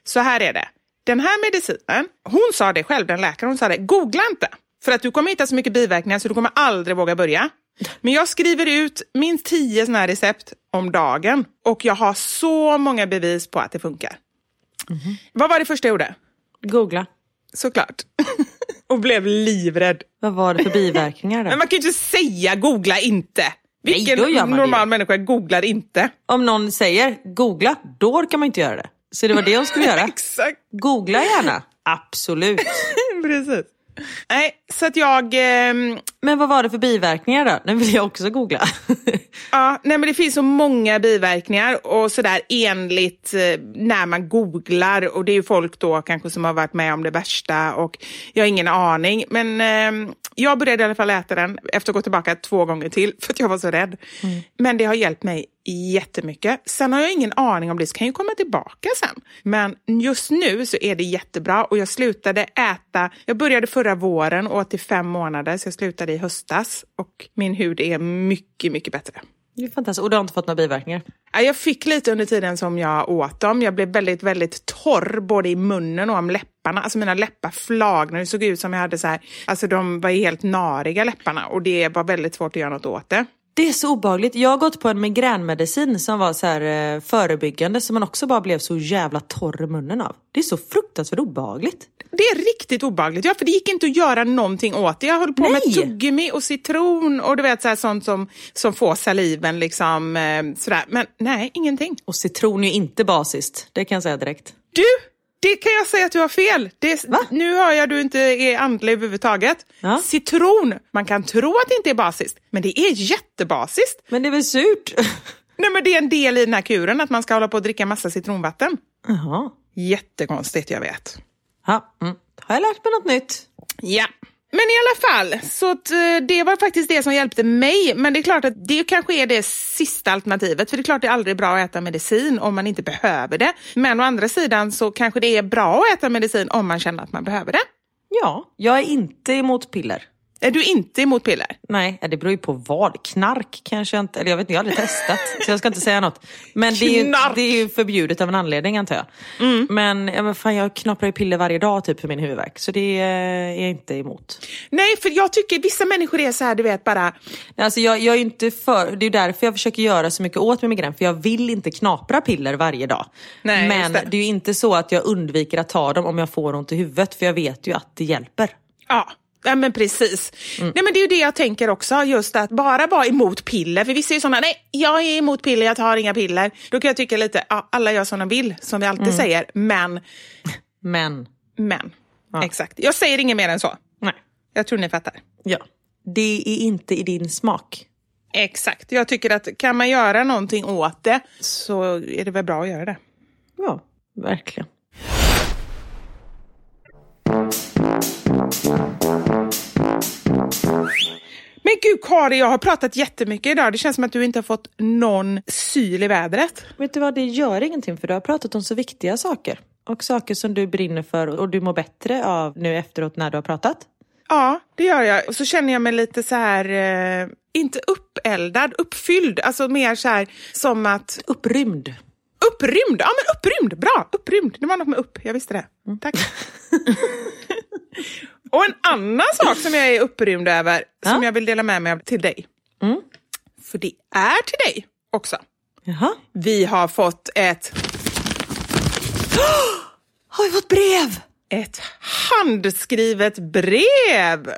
Så här är det. Den här medicinen, hon sa det själv, den läkaren, hon sa det, googla inte. För att du kommer hitta så mycket biverkningar så du kommer aldrig våga börja. Men jag skriver ut minst tio såna här recept om dagen och jag har så många bevis på att det funkar. Vad var det första jag gjorde? Googla. Såklart. och blev livrädd. Vad var det för biverkningar då? Men man kan ju inte säga googla inte. Vilken det normal ju. människa googlar inte? Om någon säger googla, då kan man inte göra det. Så det var det hon skulle göra. Exakt, Googla gärna. Absolut. precis. Nej, så att jag... ehm, Men vad var det för biverkningar då? Nu vill jag också googla. Ja, nej men det finns så många biverkningar och sådär enligt eh, när man googlar och det är ju folk då kanske som har varit med om det värsta och jag har ingen aning. Men eh, jag började i alla fall äta den efter att gå tillbaka två gånger till för att jag var så rädd. Men det har hjälpt mig jättemycket. Sen har jag ingen aning om det kan ju komma tillbaka sen. Men just nu så är det jättebra och jag slutade äta, jag började förra våren och åt i fem månader så jag slutade i höstas och min hud är mycket, mycket bättre. Det är fantastiskt. Och du har inte fått några biverkningar? Jag fick lite under tiden som jag åt dem. Jag blev väldigt, väldigt torr både i munnen och om läpparna. Alltså mina läppar flagnade. Det såg ut som jag hade så här, alltså de var helt nariga läpparna och det var väldigt svårt att göra något åt det. Det är så obehagligt. Jag har gått på en migränmedicin som var så här, eh, förebyggande som man också bara blev så jävla torr i munnen av. Det är så fruktansvärt obehagligt. Det är riktigt obehagligt, ja, för det gick inte att göra någonting åt det. Jag höll på med Nej. tuggummi och citron och du vet så här, sånt som, som får saliven liksom eh, sådär. Men nej, ingenting. Och citron är ju inte basiskt, det kan jag säga direkt. Du, det kan jag säga att du har fel. Det, nu hör jag att du inte är andlig överhuvudtaget. Ja. Citron, man kan tro att det inte är basiskt, men det är jättebasiskt. Men det är väl surt? Nej, men det är en del i den här kuren, att man ska hålla på och dricka massa citronvatten. Jaha. Jättekonstigt, jag vet. Ja, mm. Har jag lärt mig något nytt? Ja. Men i alla fall, så att, eh, det var faktiskt det som hjälpte mig. Men det är klart att det kanske är det sista alternativet. För det är klart det är aldrig bra att äta medicin om man inte behöver det. Men å andra sidan så kanske det är bra att äta medicin om man känner att man behöver det. Ja, jag är inte emot piller. Är du inte emot piller? Nej, det beror ju på vad. Knark kanske jag inte, eller jag vet inte, jag har aldrig testat. så jag ska inte säga något. Men det är, ju, det är ju förbjudet av en anledning antar jag. Men, ja, men fan, jag knaprar ju piller varje dag typ för min huvudvärk. Så det eh, är jag inte emot. Nej, för jag tycker vissa människor är så här, du vet bara, Alltså jag, jag är inte för, det är därför jag försöker göra så mycket åt min migrän. För jag vill inte knapra piller varje dag. Nej, Men det. det. är ju inte så att jag undviker att ta dem om jag får ont i huvudet. För jag vet ju att det hjälper. ja. Ja men precis. Nej men det är ju det jag tänker också, just att bara vara emot piller. För vissa är ju sådana, nej jag är emot piller, jag tar inga piller. Då kan jag tycka lite, ja, alla gör som de vill, som vi alltid säger. Men, Men, men. Exakt. Jag säger inget mer än så. nej. Jag tror ni fattar. Ja. Det är inte i din smak. Exakt. Jag tycker att kan man göra någonting åt det så är det väl bra att göra det. Ja, verkligen. Men gud Kari, jag har pratat jättemycket idag. Det känns som att du inte har fått någon syl i vädret. Vet du vad, det gör ingenting för du har pratat om så viktiga saker. Och saker som du brinner för och du mår bättre av nu efteråt när du har pratat. Ja, det gör jag. Och så känner jag mig lite så här, eh, inte uppeldad, uppfylld. Alltså mer så här som att, Upprymd. upprymd. Ja men upprymd, bra, upprymd. Det var något med upp, jag visste det. Tack. Och en annan sak som jag är upprymd över, som Ja. jag vill dela med mig av till dig. För det är till dig också. Jaha. Vi har fått ett, Har vi fått brev? ett handskrivet brev.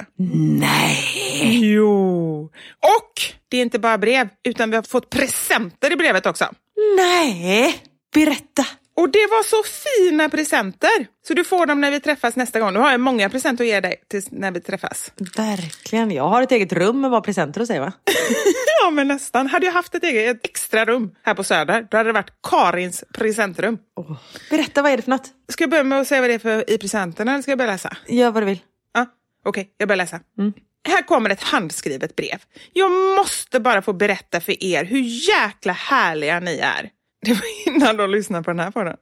Nej. Jo. Och det är inte bara brev, utan vi har fått presenter i brevet också. Nej, berätta. Och det var så fina presenter! Så du får dem när vi träffas nästa gång. Nu har jag många presenter att ge dig tills när vi träffas. Verkligen. Jag har ett eget rum med bara presenter att säga va? Ja, men nästan. Hade jag haft ett eget ett extra rum här på Söder, då hade det varit Karins presentrum. Oh. Berätta, vad är det för något? Ska jag börja med att säga vad det är för i presenterna eller ska jag börja läsa? Gör vad du vill. Ja, Okej, okay, jag börjar läsa. Mm. Här kommer ett handskrivet brev. Jag måste bara få berätta för er hur jäkla härliga ni är. Det var innan de lyssnade på den här podden.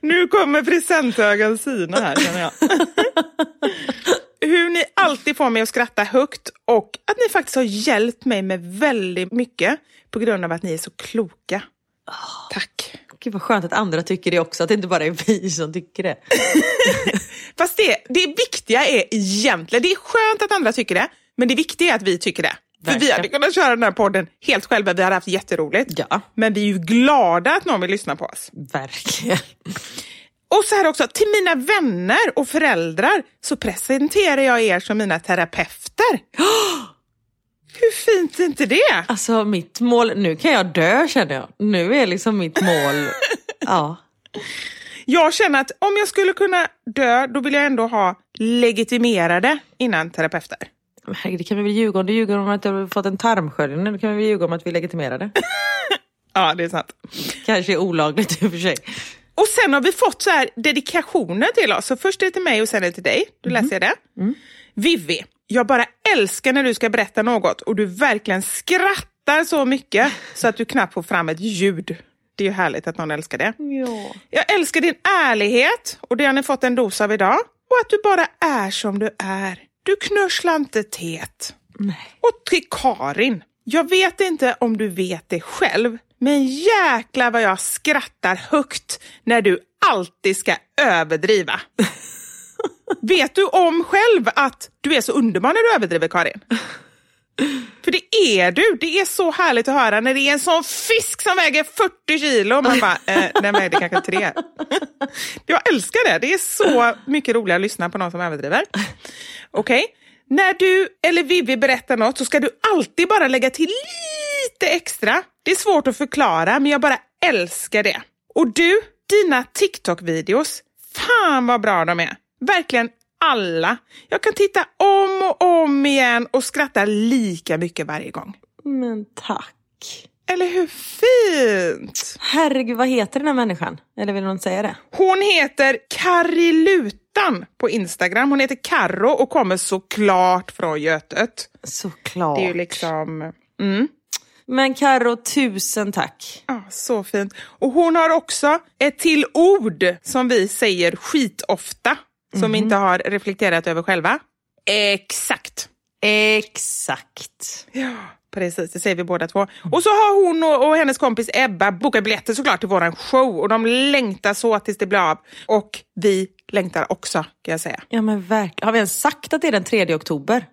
nu kommer presenthögen sina här känner jag. Hur ni alltid får mig att skratta högt och att ni faktiskt har hjälpt mig med väldigt mycket på grund av att ni är så kloka. Tack. Gud vad skönt att andra tycker det också, att det inte bara är vi som tycker det. Fast det, det viktiga är egentligen, det är skönt att andra tycker det, men det viktiga är att vi tycker det. För vi hade kunnat köra den här podden helt själva, vi hade haft jätteroligt. Ja. Men vi är ju glada att någon vill lyssna på oss. Verkligen. Och så här också, till mina vänner och föräldrar så presenterar jag er som mina terapeuter. Hur fint är inte det? Alltså mitt mål, nu kan jag dö känner jag. Nu är liksom mitt mål, ja. Jag känner att om jag skulle kunna dö, då vill jag ändå ha legitimerade innan terapeuter. Det kan vi väl ljuga om? Du ljuger om att du har fått en tarmsköljning. Det kan vi väl ljuga om att vi legitimerade. ja, det är sant. Kanske är olagligt i och för sig. Och sen har vi fått så här dedikationer till oss. Så först är det till mig och sen är det till dig. Då läser jag det. Mm. Vivi, jag bara älskar när du ska berätta något och du verkligen skrattar så mycket så att du knappt får fram ett ljud. Det är ju härligt att någon älskar det. Ja. Jag älskar din ärlighet och det har ni fått en dos av idag. Och att du bara är som du är. Du knörslar inte tet. Nej. Och till Karin. Jag vet inte om du vet det själv, men jäkla vad jag skrattar högt när du alltid ska överdriva. vet du om själv att du är så underbar när du överdriver, Karin? För det är du. Det är så härligt att höra när det är en sån fisk som väger 40 kilo. Man bara, eh, den vägde kanske tre. Jag älskar det. Det är så mycket roligare att lyssna på någon som överdriver. Okej? Okay? När du eller Vivi berättar något så ska du alltid bara lägga till lite extra. Det är svårt att förklara, men jag bara älskar det. Och du, dina TikTok-videos, fan vad bra de är. Verkligen alla. Jag kan titta om och om igen och skratta lika mycket varje gång. Men tack. Eller hur fint? Herregud, vad heter den här människan? Eller vill någon säga det? Hon heter Karilutan på Instagram. Hon heter Karro och kommer såklart från Götet. Såklart. Det är ju liksom... Mm. Men Karo, tusen tack. Ja, så fint. Och hon har också ett till ord som vi säger skitofta, som mm. inte har reflekterat över själva. Exakt. Exakt. Ja. Precis, det säger vi båda två. Och så har hon och, och hennes kompis Ebba bokat biljetter såklart till våran show och de längtar så tills det blir av. Och vi längtar också kan jag säga. Ja men verkligen. Har vi ens sagt att det är den 3 oktober?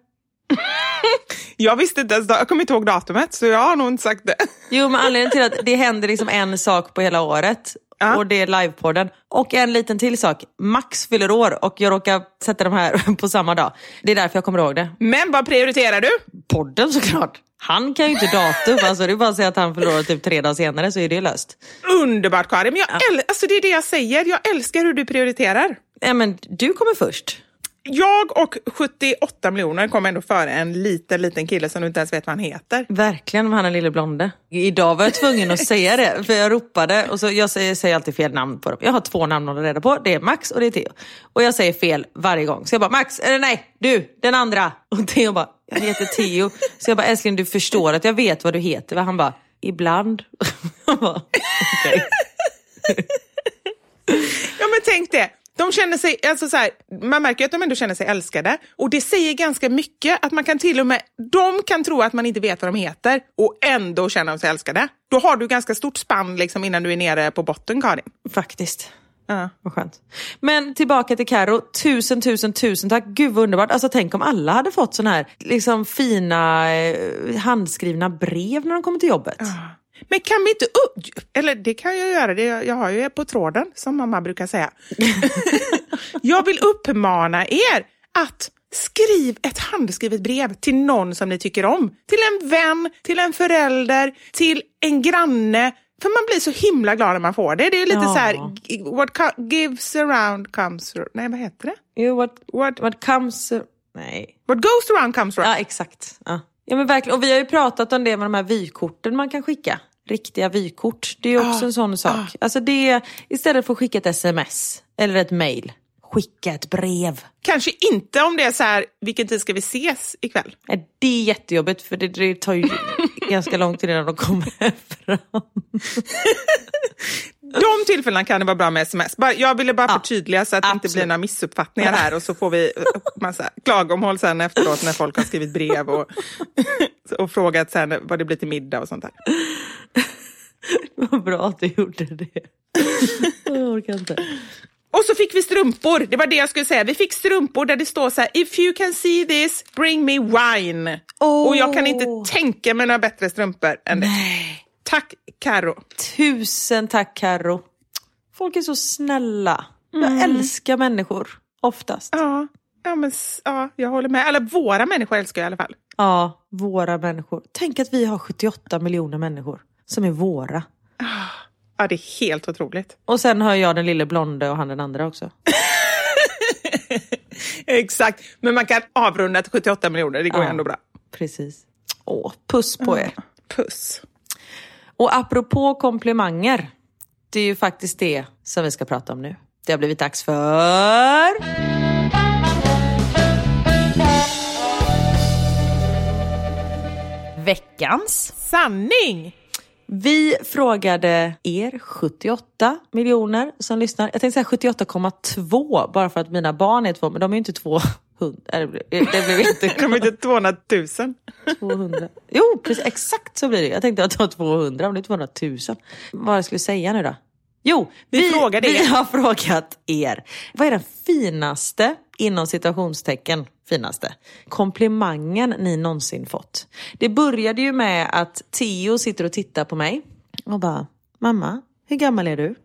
jag visste inte ens, jag kommer inte ihåg datumet så jag har nog inte sagt det. Jo men anledningen till att det händer liksom en sak på hela året Ja. Och det är livepodden. Och en liten till sak. Max fyller år och jag råkar sätta de här på samma dag. Det är därför jag kommer ihåg det. Men vad prioriterar du? Podden såklart. Han kan ju inte datum, alltså det är bara att säga att han förlorar typ tre dagar senare så är det löst. Underbart Karin, men jag ja. alltså, det är det jag säger. Jag älskar hur du prioriterar. Ja, men du kommer först. Jag och 78 miljoner kommer ändå före en liten, liten kille som du inte ens vet vad han heter. Verkligen, han är lille blonde. Idag var jag tvungen att säga det, för jag ropade och så jag säger, säger alltid fel namn på dem. Jag har två namn att reda på, det är Max och det är Theo. Och jag säger fel varje gång. Så jag bara, Max, eller nej, du, den andra. Och Theo bara, jag heter Theo. Så jag bara, älskling du förstår att jag vet vad du heter. Han bara, ibland. Jag bara, okay. ja men tänk det. De känner sig, alltså så här, man märker att de ändå känner sig älskade och det säger ganska mycket att man kan till och med, de kan tro att man inte vet vad de heter och ändå känna sig älskade. Då har du ganska stort spann liksom innan du är nere på botten Karin. Faktiskt. Ja. Vad skönt. Men tillbaka till Karo. tusen, tusen, tusen tack. Gud vad underbart. Alltså tänk om alla hade fått såna här liksom, fina eh, handskrivna brev när de kommer till jobbet. Ja. Men kan vi inte... Eller det kan jag göra, det jag har ju på tråden som mamma brukar säga. jag vill uppmana er att Skriv ett handskrivet brev till någon som ni tycker om. Till en vän, till en förälder, till en granne. För man blir så himla glad när man får det. Det är lite Ja. så här, what gives around comes... ar- Nej, vad heter det? Jo, what, What, what comes... Nej. what goes around comes around. Ja, exakt. Ja. Ja, men verkligen. Och vi har ju pratat om det med de här vykorten man kan skicka. Riktiga vykort. Det är ju också en sån sak. Alltså det istället för att skicka ett sms eller ett mail, skicka ett brev. Kanske inte om det är så här, vilken tid ska vi ses ikväll? Nej, Det är jättejobbigt för det, det tar ju ganska lång tid innan de kommer fram. De tillfällena kan det vara bra med sms. Jag ville bara förtydliga så att det inte absolut. blir några missuppfattningar här och så får vi massa klagomål sen efteråt när folk har skrivit brev och, och frågat sen vad det blir till middag och sånt där. Vad bra att du gjorde det. Jag orkar inte. Och så fick vi strumpor, det var det jag skulle säga. Vi fick strumpor där det står så här, if you can see this, bring me wine. Åh. Och jag kan inte tänka mig några bättre strumpor än det. Tack Karo. Tusen tack Karo. Folk är så snälla. Jag älskar människor. Oftast. Ja, ja, men, ja, jag håller med. Eller våra människor älskar jag i alla fall. Ja, våra människor. Tänk att vi har 78 miljoner människor som är våra. Ja, det är helt otroligt. Och sen har jag den lille blonde och han den andra också. Exakt, men man kan avrunda till 78 miljoner, det går Ja. ändå bra. Precis. Åh, puss på er. Puss. Och apropå komplimanger. Det är ju faktiskt det som vi ska prata om nu. Det har blivit dags för... Veckans Sanning! Vi frågade er 78 miljoner som lyssnar. Jag tänkte säga 78,2 bara för att mina barn är två, men de är ju inte två. 200. Det blev- det blev inte De är inte 200 000. 200. Jo, precis, exakt så blir det. Jag tänkte att det var 200, men det är 200 000. Vad jag skulle säga nu då? Jo, Vi frågade vi har frågat er. Vad är den finaste, inom citationstecken, finaste komplimangen ni någonsin fått? Det började ju med att Theo sitter och tittar på mig och bara, mamma, hur gammal är du?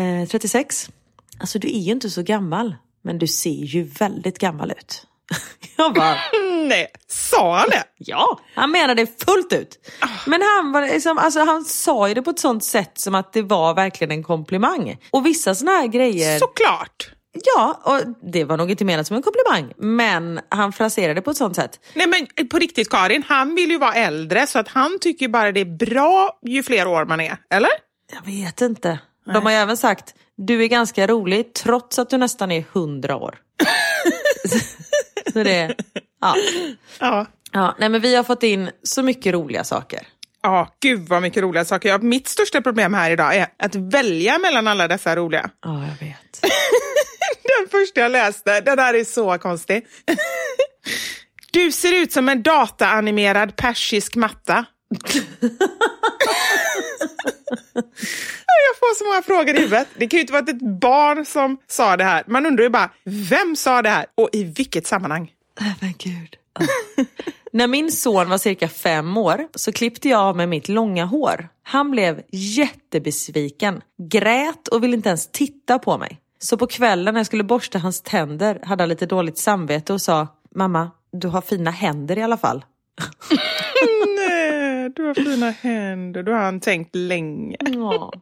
Eh, 36. Alltså du är ju inte så gammal, men du ser ju väldigt gammal ut. Jag bara, Nej, sa han det? Ja, han menade det fullt ut. Men han, var liksom, alltså, han sa ju det på ett sånt sätt som att det var verkligen en komplimang. Och vissa såna här grejer, Såklart. ja, och det var nog inte menat som en komplimang. Men han fraserade det på ett sånt sätt. Nej men på riktigt Karin, han vill ju vara äldre så att han tycker bara det är bra ju fler år man är. Eller? Jag vet inte. De har ju även sagt, du är ganska rolig trots att du nästan är hundra år. Så det, ja. Ja. ja. Nej men vi har fått in så mycket roliga saker. Ja, gud vad mycket roliga saker. Ja, mitt största problem här idag är att välja mellan alla dessa roliga. Ja, jag vet. Den första jag läste, den här är så konstig. Du ser ut som en dataanimerad persisk matta. Jag får så många frågor i huvudet. Det kan ju inte vara ett barn som sa det här. Man undrar ju bara, vem sa det här och i vilket sammanhang? Nej men gud. När min son var cirka fem år så klippte jag av med mitt långa hår. Han blev jättebesviken, grät och ville inte ens titta på mig. Så på kvällen när jag skulle borsta hans tänder hade han lite dåligt samvete och sa Mamma, du har fina händer i alla fall. Du har fina händer. Du har han tänkt länge. Ja.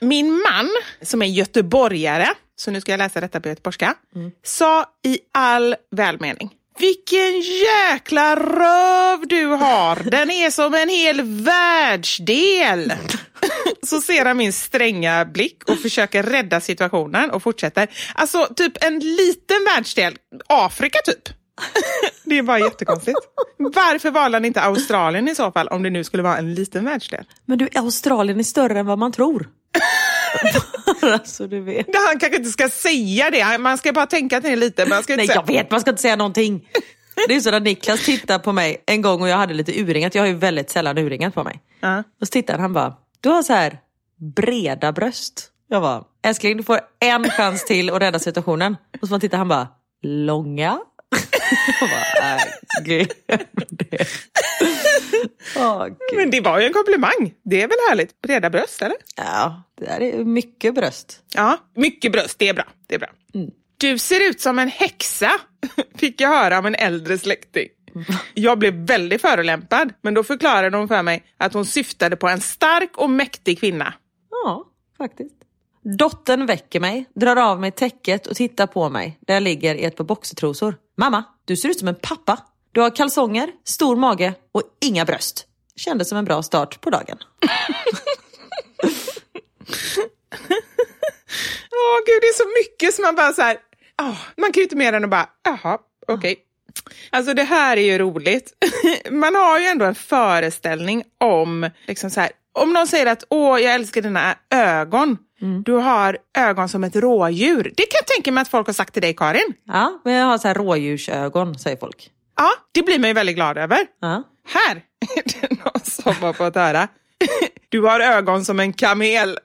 Min man, som är göteborgare, så nu ska jag läsa detta på göteborgska, sa i all välmening. Vilken jäkla röv du har! Den är som en hel världsdel! Så ser han min stränga blick och försöker rädda situationen och fortsätter. Alltså, typ en liten världsdel. Afrika, typ. Det är bara jättekonstigt. Varför valde han inte Australien i så fall, om det nu skulle vara en liten världsdel? Men du, Australien är större än vad man tror. Bara så du vet. Han kanske inte ska säga det. Man ska bara tänka att det lite. Man ska inte Nej säga... jag vet, man ska inte säga någonting. Det är så när Niklas tittade på mig en gång och jag hade lite uringat. Jag har ju väldigt sällan uringat på mig. Ja. Och så tittade han bara, du har så här breda bröst. Jag bara, älskling du får en chans till att rädda situationen. Och så tittade han bara, långa? Jag bara, nej, glöm det. Men det var ju en komplimang. Det är väl härligt? Breda bröst, eller? Ja, det där är mycket bröst. Ja, mycket bröst. Det är bra. Det är bra. Du ser ut som en häxa, fick jag höra av en äldre släkting. Jag blev väldigt förolämpad, men då förklarade hon för mig att hon syftade på en stark och mäktig kvinna. Ja, faktiskt. Dottern väcker mig, drar av mig täcket och tittar på mig där jag ligger i ett par boxertrosor. Mamma, du ser ut som en pappa. Du har kalsonger, stor mage och inga bröst. Kändes som en bra start på dagen. Åh gud, det är så mycket som man bara så här, oh, man kan ju inte mer än att bara, jaha, okej. Okay. Alltså det här är ju roligt. Man har ju ändå en föreställning om, liksom så här, om någon säger att åh, jag älskar dina ögon. Mm. Du har ögon som ett rådjur. Det kan jag tänka mig att folk har sagt till dig, Karin. Ja, men jag har så här rådjursögon, säger folk. Ja, det blir man ju väldigt glad över. Ja. Här är det någon som har fått höra. Du har ögon som en kamel.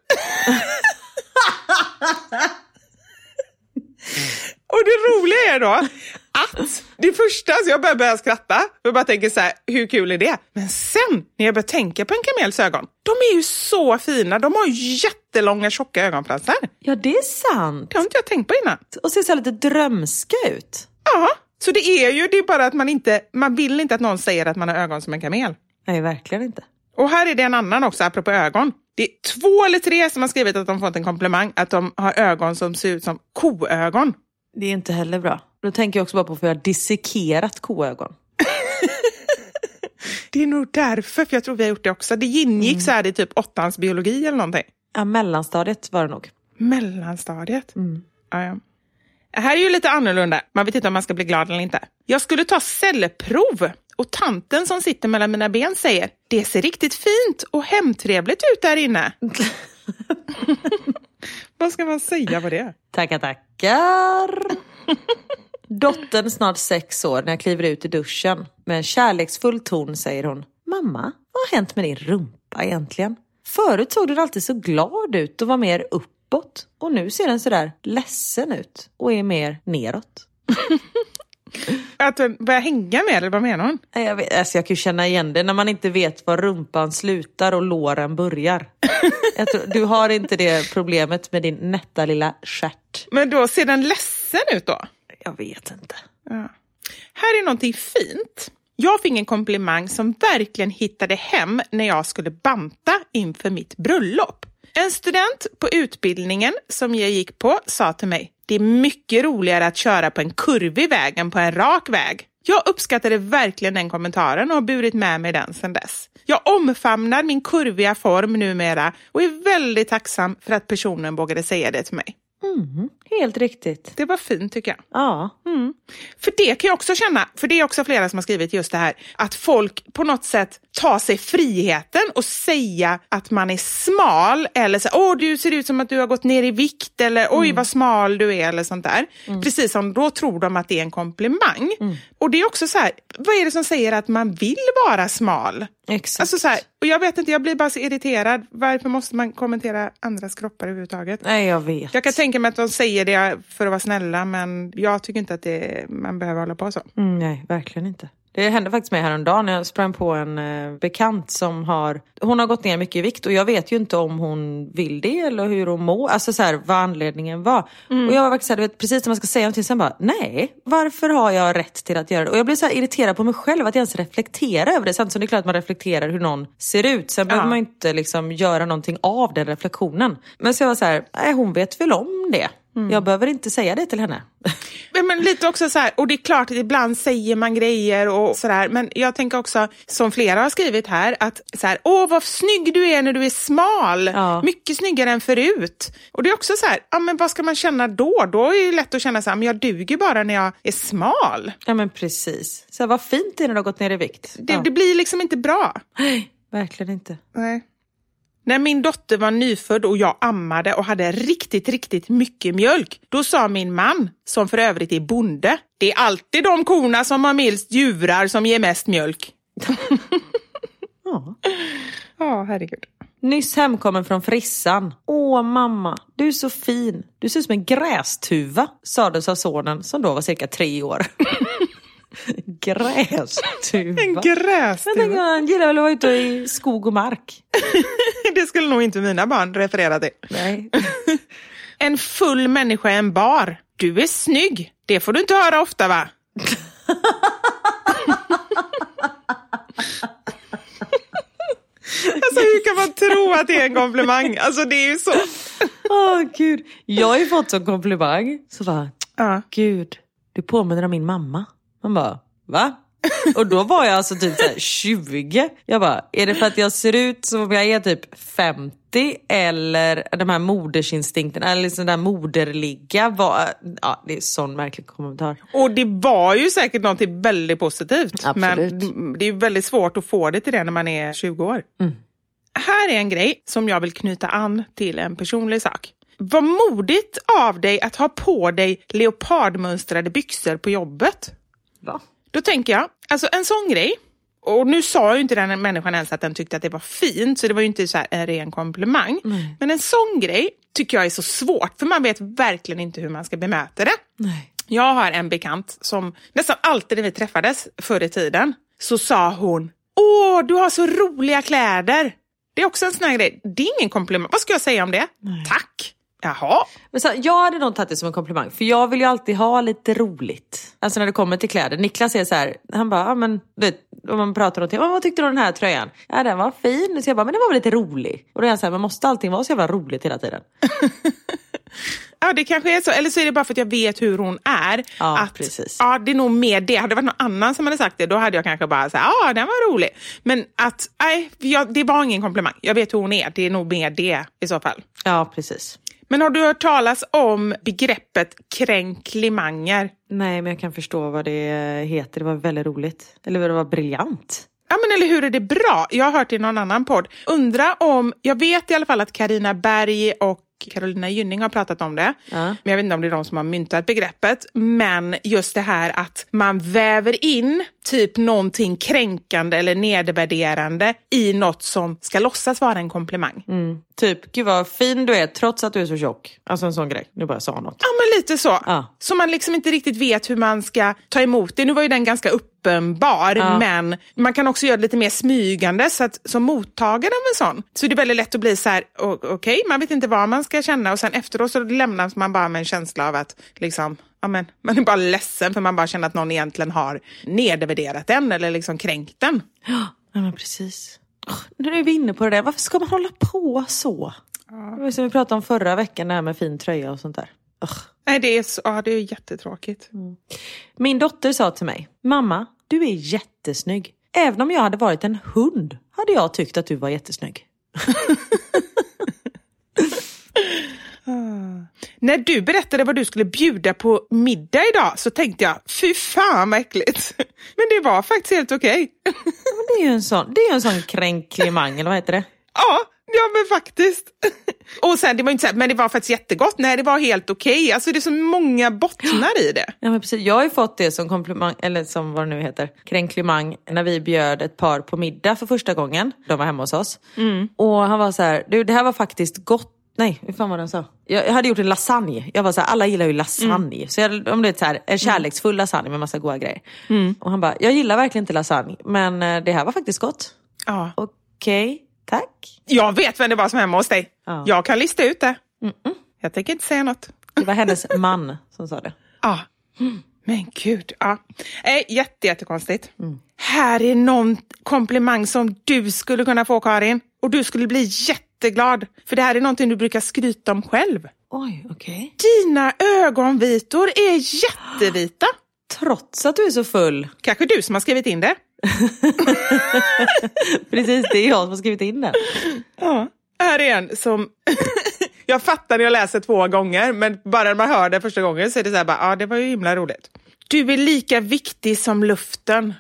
Och det roliga är då att det första, så jag börjar börja skratta. Jag bara tänker så här, hur kul är det? Men sen när jag börjar tänka på en kamels ögon, de är ju så fina. De har jättelånga tjocka ögonfransar. Ja, det är sant. Det har inte jag tänkt på innan. Och ser så lite drömska ut. Ja, så det är ju det är bara att man inte, man vill inte att någon säger att man har ögon som en kamel. Nej, verkligen inte. Och här är det en annan också, apropå ögon. Det är två eller tre som har skrivit att de fått en komplimang, att de har ögon som ser ut som koögon. Det är inte heller bra. Då tänker jag också bara på för jag har dissekerat koögon. det är nog därför, för jag tror vi har gjort det också. Det ingick mm. så här i typ åttans biologi eller någonting. Ja, mellanstadiet var det nog. Mellanstadiet? Mm. Ja, ja. Det här är ju lite annorlunda. Man vet inte om man ska bli glad eller inte. Jag skulle ta cellprov och tanten som sitter mellan mina ben säger det ser riktigt fint och hemtrevligt ut där inne. Vad ska man säga på det? Tackar, tackar. Dottern snart sex år när jag kliver ut i duschen. Med en kärleksfull ton säger hon Mamma, vad har hänt med din rumpa egentligen? Förut såg du alltid så glad ut och var mer uppåt. Och nu ser den sådär ledsen ut och är mer neråt. Att den börjar hänga med eller vad menar hon? Jag, vet, alltså jag kan ju känna igen det när man inte vet var rumpan slutar och låren börjar. tror, du har inte det problemet med din nätta lilla stjärt. Men då ser den ledsen ut då? Jag vet inte. Ja. Här är någonting fint. Jag fick en komplimang som verkligen hittade hem när jag skulle banta inför mitt bröllop. En student på utbildningen som jag gick på sa till mig, det är mycket roligare att köra på en kurvig väg än på en rak väg. Jag uppskattade verkligen den kommentaren och har burit med mig den sedan dess. Jag omfamnar min kurviga form numera och är väldigt tacksam för att personen vågade säga det till mig. Mm, helt riktigt. Det var fint tycker jag. Ja. Mm. För det kan jag också känna, för det är också flera som har skrivit just det här, att folk på något sätt tar sig friheten och säga att man är smal eller så, åh du ser ut som att du har gått ner i vikt eller oj mm. vad smal du är eller sånt där. Mm. Precis som då tror de att det är en komplimang. Mm. Och det är också så här, vad är det som säger att man vill vara smal? Exakt. Alltså så här, och jag vet inte, jag blir bara så irriterad. Varför måste man kommentera andras kroppar överhuvudtaget? Nej, jag vet. Jag kan tänka mig att de säger det för att vara snälla, men jag tycker inte att det, man behöver hålla på så. Mm, nej, verkligen inte. Det hände faktiskt mig häromdagen jag sprang på en eh, bekant som har, hon har gått ner mycket i vikt och jag vet ju inte om hon vill det eller hur hon mår, alltså så här, vad anledningen var. Mm. Och jag var faktiskt så här, vet, precis när man ska säga någonting, sen bara, nej, varför har jag rätt till att göra det? Och jag blev så irriterad på mig själv att jag ens reflekterar över det, samtidigt som det är klart att man reflekterar hur någon ser ut. Sen ja. behöver man inte liksom göra någonting av den reflektionen. Men så jag var så här, nej hon vet väl om det. Mm. Jag behöver inte säga det till henne. Men lite också så här, och det är klart att ibland säger man grejer och sådär, men jag tänker också, som flera har skrivit här, att så här, åh vad snygg du är när du är smal, ja. mycket snyggare än förut. Och det är också så här, ja men vad ska man känna då? Då är det lätt att känna så här, men jag duger bara när jag är smal. Ja men precis. Så här, vad fint det är när du har gått ner i vikt. Det, ja. det blir liksom inte bra. Nej, verkligen inte. Nej. När min dotter var nyfödd och jag ammade och hade riktigt, riktigt mycket mjölk, då sa min man, som för övrigt är bonde, det är alltid de korna som har minst djurar som ger mest mjölk. ja. Ja, herregud. Nyss hemkommen från frissan. Åh mamma, du är så fin. Du ser ut som en grästuva, sades av sonen som då var cirka tre år. Grästuva. En grästuva. Tänker, han gillar väl att vara ute i skog och mark. det skulle nog inte mina barn referera till. Nej. En full människa i en bar. Du är snygg. Det får du inte höra ofta va? alltså hur kan man tro att det är en komplimang? Alltså det är ju så. Åh gud. Jag har ju fått som komplimang. Så bara, Ja. gud, du påminner om min mamma. Man bara, va? Och då var jag alltså typ så här 20. Jag bara, är det för att jag ser ut som om jag är typ 50 eller de här modersinstinkterna eller liksom där moderliga? Var, ja, det är sån märklig kommentar. Och det var ju säkert något väldigt positivt. Absolut. Men det är ju väldigt svårt att få det till det när man är 20 år. Här är en grej som jag vill knyta an till en personlig sak. Vad modigt av dig att ha på dig leopardmönstrade byxor på jobbet. Va? Då tänker jag, alltså en sån grej, och nu sa ju inte den människan ens att den tyckte att det var fint, så det var ju inte så här en ren komplimang. Men en sån grej tycker jag är så svårt, för man vet verkligen inte hur man ska bemöta det. Nej. Jag har en bekant som nästan alltid när vi träffades förr i tiden så sa hon Åh, du har så roliga kläder. Det är också en sån här grej. Det är ingen komplimang. Vad ska jag säga om det? Tack. Jaha. Men så, jag hade nog tagit det som en komplimang, för jag vill ju alltid ha lite roligt. Alltså när det kommer till kläder. Niklas är så här, han bara, ja, men vet, om man pratar om någonting, "Åh, vad tyckte du om den här tröjan? Ja den var fin. Så jag bara, men den var väl lite rolig? Och då är han så här, men måste allting vara så jävla roligt hela tiden? Ja, det kanske är så. Eller så är det bara för att jag vet hur hon är. Ja, att, precis. Ja, det är nog mer det. Hade det varit någon annan som hade sagt det, då hade jag kanske bara sagt ja, den var rolig. Men att, nej, jag, det var ingen komplimang. Jag vet hur hon är. Det är nog mer det i så fall. Ja precis. Men har du hört talas om begreppet kränklimanger? Nej men jag kan förstå vad det heter, det var väldigt roligt. Eller det var briljant. Ja men eller hur är det bra? Jag har hört i någon annan podd. Undra om, jag vet i alla fall att Karina Berg och Carolina Gynning har pratat om det. Ja. Men jag vet inte om det är de som har myntat begreppet. Men just det här att man väver in typ någonting kränkande eller nedvärderande i något som ska låtsas vara en komplimang. Typ, gud vad fin du är trots att du är så tjock. Alltså en sån grej. Nu bara jag sa något. Ja, men lite så. Ja. Så man liksom inte riktigt vet hur man ska ta emot det. Nu var ju den ganska uppenbar, Ja. men man kan också göra det lite mer smygande så att som mottagare av en sån så är det väldigt lätt att bli så här, okej, man vet inte vad man ska känna och sen efteråt så lämnas man bara med en känsla av att liksom, ja, men, man är bara ledsen för man bara känner att någon egentligen har nedvärderat den eller liksom kränkt den. Ja men precis. Nu är vi inne på det där, varför ska man hålla på så? Det var som vi pratade om förra veckan, det här med fin tröja och sånt där. Ugh. Nej, det är, så, ja, det är jättetråkigt. Min dotter sa till mig, mamma, du är jättesnygg. Även om jag hade varit en hund hade jag tyckt att du var jättesnygg. När du berättade vad du skulle bjuda på middag idag så tänkte jag, fy fan vad äckligt. Men det var faktiskt helt okej. Men det är ju en sån, det är en sån kränklimang, eller vad heter det? Ja, ja men faktiskt. Och sen, det var inte så här, men det var faktiskt jättegott. Nej, det var helt okej. Alltså det är så många bottnar i det. Ja, men precis. Jag har ju fått det som komplimang, eller som vad det nu heter, kränklimang när vi bjöd ett par på middag för första gången. De var hemma hos oss. Och han var så här, du det här var faktiskt gott. Nej, hur fan var det han sa? Jag, jag hade gjort en lasagne. Jag var så här, alla gillar ju lasagne. Så jag, om det är så här, en kärleksfull lasagne med massa goda grejer. Och han bara, jag gillar verkligen inte lasagne, men eh, det här var faktiskt gott. Ja. Okej, tack. Jag vet vem det var som var hemma hos dig. Ja. Jag kan lista ut det. Jag tänker inte säga något. Det var hennes man som sa det. Ja. Men gud, ja. Eh, jätte, jättekonstigt. Här är någon komplimang som du skulle kunna få Karin. Och du skulle bli jätteglad. För det här är någonting du brukar skryta om själv. Oj, okej. Dina ögonvitor är jättevita. Trots att du är så full. Kanske du som har skrivit in det. Precis, det är jag som har skrivit in den. Ja. Här är en som... jag fattar när jag läser två gånger, men bara när man hör det första gången så är det så här, bara, ja det var ju himla roligt. Du är lika viktig som luften.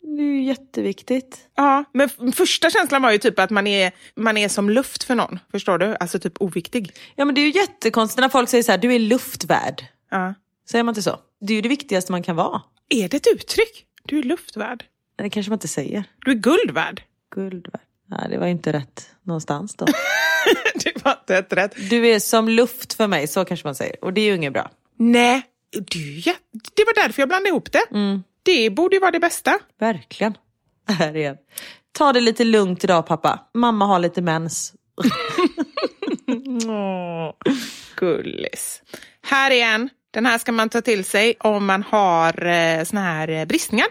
Det är ju jätteviktigt. Ja, men första känslan var ju typ att man är, man är som luft för någon. Förstår du? Alltså typ oviktig. Ja men det är ju jättekonstigt när folk säger så här, du är luftvärd. Ja. Säger man inte så? Det är ju det viktigaste man kan vara. Är det ett uttryck? Du är luftvärd. Det kanske man inte säger. Du är guldvärd. Guld värd. Nej, det var inte rätt någonstans då. det var inte ett rätt. Du är som luft för mig, så kanske man säger. Och det är ju inget bra. Nej, du jä- det var därför jag blandade ihop det. Det borde ju vara det bästa. Verkligen. Här igen. Ta det lite lugnt idag pappa. Mamma har lite mens. Gullis. Här är en. Den här ska man ta till sig om man har eh, såna här eh, bristningar.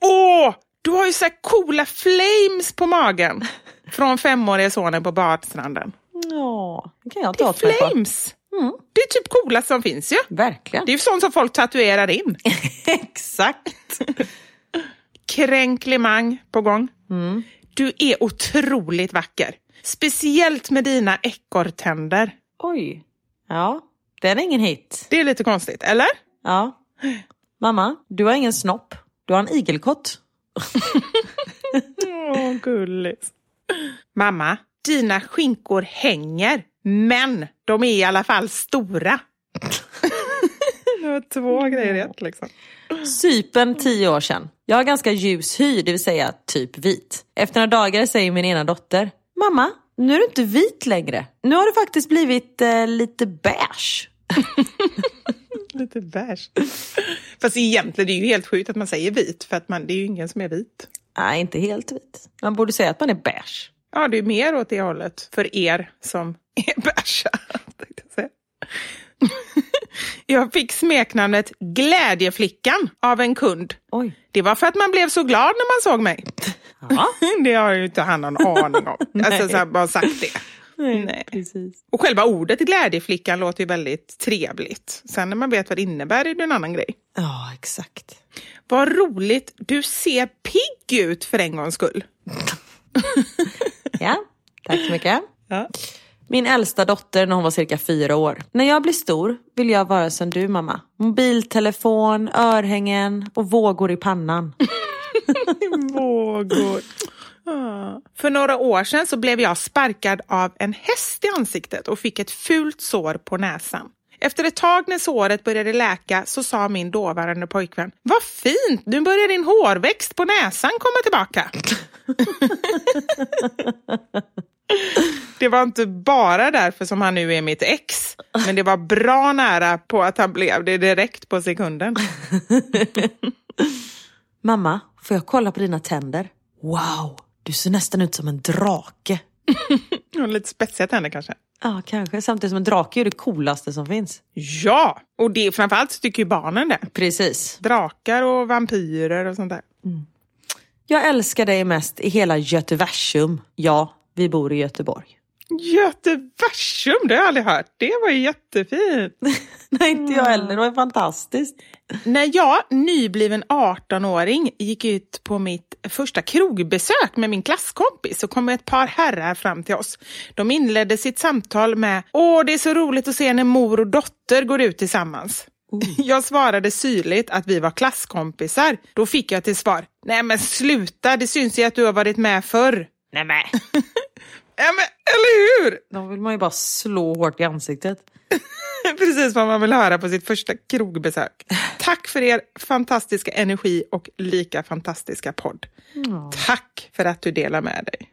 Åh! Du har ju så här coola flames på magen. Från femåriga sonen på badstranden. Ja, det kan jag Det ta är åt mig på. flames. Det är typ coolast som finns ju. Verkligen. Det är ju sånt som folk tatuerar in. Exakt. Kränklimang på gång. Du är otroligt vacker. Speciellt med dina ekorrtänder. Oj. Ja, den är ingen hit. Det är lite konstigt, eller? Ja. Mamma, du har ingen snopp. Du har en igelkott. Åh, gulligt. Mamma, dina skinkor hänger, men de är i alla fall stora. det var två grejer i ett liksom. Sypen tio år sedan. Jag har ganska ljus hy, det vill säga typ vit. Efter några dagar säger min ena dotter, Mamma, nu är du inte vit längre. Nu har du faktiskt blivit eh, lite beige. Lite beige. Fast egentligen det är ju helt sjukt att man säger vit, för att man, det är ju ingen som är vit. Nej, inte helt vit. Man borde säga att man är beige. Ja, det är mer åt det hållet för er som är beiga. jag. Jag fick smeknamnet Glädjeflickan av en kund. Oj. Det var för att man blev så glad när man såg mig. Ja. Det har ju inte han någon aning om. alltså, så här, bara sagt det. Nej. Precis. Och själva ordet glädjeflickan låter ju väldigt trevligt. Sen när man vet vad det innebär är det en annan grej. Ja, exakt. Vad roligt, du ser pigg ut för en gångs skull. Ja, tack så mycket. Ja. Min äldsta dotter när hon var cirka fyra år. När jag blir stor vill jag vara som du mamma. Mobiltelefon, örhängen och vågor i pannan. Vågor. För några år sedan så blev jag sparkad av en häst i ansiktet och fick ett fult sår på näsan. Efter ett tag när såret började läka så sa min dåvarande pojkvän Vad fint, nu börjar din hårväxt på näsan komma tillbaka. Det var inte bara därför som han nu är mitt ex, men det var bra nära på att han blev det direkt på sekunden. Mamma, får jag kolla på dina tänder? Wow, du ser nästan ut som en drake. Lite spetsiga tänder kanske. Ja, kanske. Samtidigt som en drake är det coolaste som finns. Ja, och det framförallt tycker ju barnen det. Precis. Drakar och vampyrer och sånt där. Jag älskar dig mest i hela Göteversum. Ja, vi bor i Göteborg. Göteversum, det har jag aldrig hört. Det var ju jättefint. Nej, inte jag heller. Det var fantastiskt. När jag, nybliven 18-åring, gick ut på mitt första krogbesök med min klasskompis så kom ett par herrar fram till oss. De inledde sitt samtal med Åh, det är så roligt att se när mor och dotter går ut tillsammans. Jag svarade syrligt att vi var klasskompisar. Då fick jag till svar Nej men sluta, det syns ju att du har varit med förr. Nej men. ja, men eller hur? Då vill man ju bara slå hårt i ansiktet. Precis vad man vill höra på sitt första krogbesök. Tack för er fantastiska energi och lika fantastiska podd. Tack för att du delar med dig.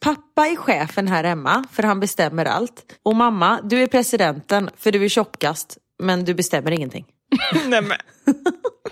Pappa är chefen här hemma, för han bestämmer allt. Och mamma, du är presidenten, för du är tjockast, men du bestämmer ingenting. Nej men.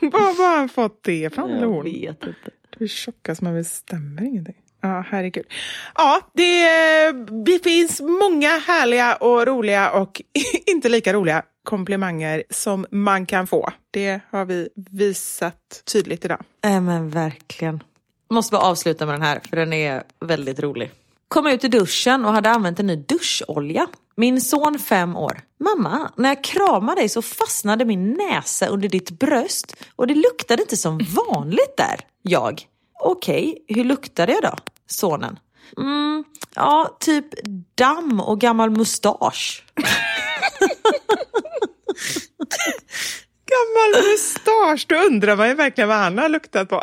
Var har han fått det ifrån? hon? vet inte. Du är tjockast man bestämmer ingenting. Ja, herregud. Ja, det, det finns många härliga och roliga och inte lika roliga komplimanger som man kan få. Det har vi visat tydligt idag. Nej men verkligen. Måste bara avsluta med den här, för den är väldigt rolig. Kom ut i duschen och hade använt en ny duscholja. Min son fem år. Mamma, när jag kramade dig så fastnade min näsa under ditt bröst och det luktade inte som vanligt där. Jag. Okej, hur luktade jag då? Sonen. Mm, ja, typ damm och gammal mustasch. Gammal mustasch, då undrar man ju verkligen vad han har luktat på.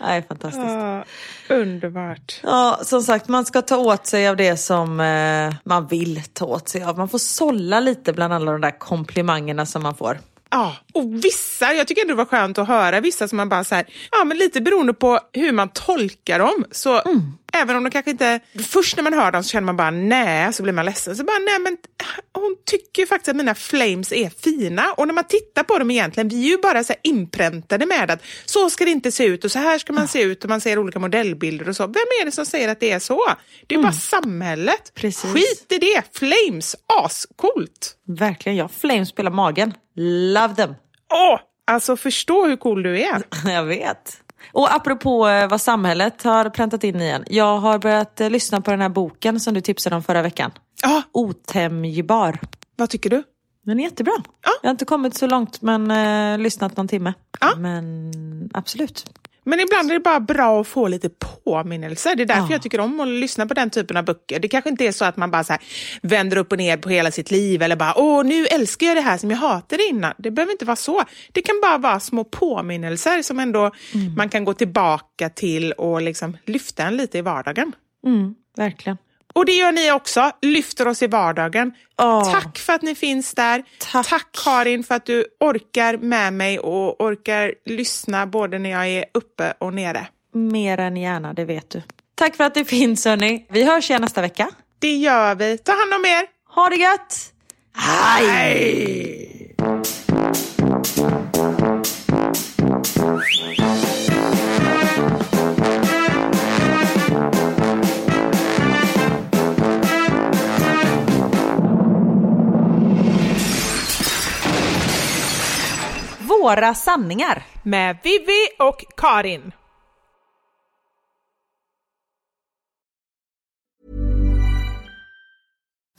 Nej, fantastiskt. Ja, underbart. Ja, som sagt, man ska ta åt sig av det som eh, man vill ta åt sig av. Man får sålla lite bland alla de där komplimangerna som man får. Ja, och vissa, jag tycker ändå det var skönt att höra vissa som man bara så här, ja men lite beroende på hur man tolkar dem så mm även om de kanske inte... Först när man hör dem så känner man bara nej, så blir man ledsen. Så bara nej, men hon tycker faktiskt att mina flames är fina. Och när man tittar på dem egentligen, vi är ju bara så inpräntade med att så ska det inte se ut och så här ska man se ut och man ser olika modellbilder och så. Vem är det som säger att det är så? Det är mm. bara samhället. Precis. Skit i det! Flames, ascoolt! Verkligen, jag flames spelar magen. Love them! Åh, alltså förstå hur cool du är. jag vet. Och apropå eh, vad samhället har präntat in igen. Jag har börjat eh, lyssna på den här boken som du tipsade om förra veckan. Ja. Otämjbar. Vad tycker du? Den är jättebra. Ja. Jag har inte kommit så långt men eh, lyssnat någon timme. Ja. Men absolut. Men ibland är det bara bra att få lite påminnelser. Det är därför Ja. jag tycker om att lyssna på den typen av böcker. Det kanske inte är så att man bara så vänder upp och ner på hela sitt liv eller bara åh, nu älskar jag det här som jag hatade innan. Det behöver inte vara så. Det kan bara vara små påminnelser som ändå man kan gå tillbaka till och liksom lyfta en lite i vardagen. Mm, verkligen. Och det gör ni också, lyfter oss i vardagen. Åh. Tack för att ni finns där. Tack. Karin för att du orkar med mig och orkar lyssna både när jag är uppe och nere. Mer än gärna, det vet du. Tack för att du finns hörni. Vi hörs igen nästa vecka. Det gör vi. Ta hand om er. Ha det gött! Hej! Våra sanningar. Med Vivi och Karin.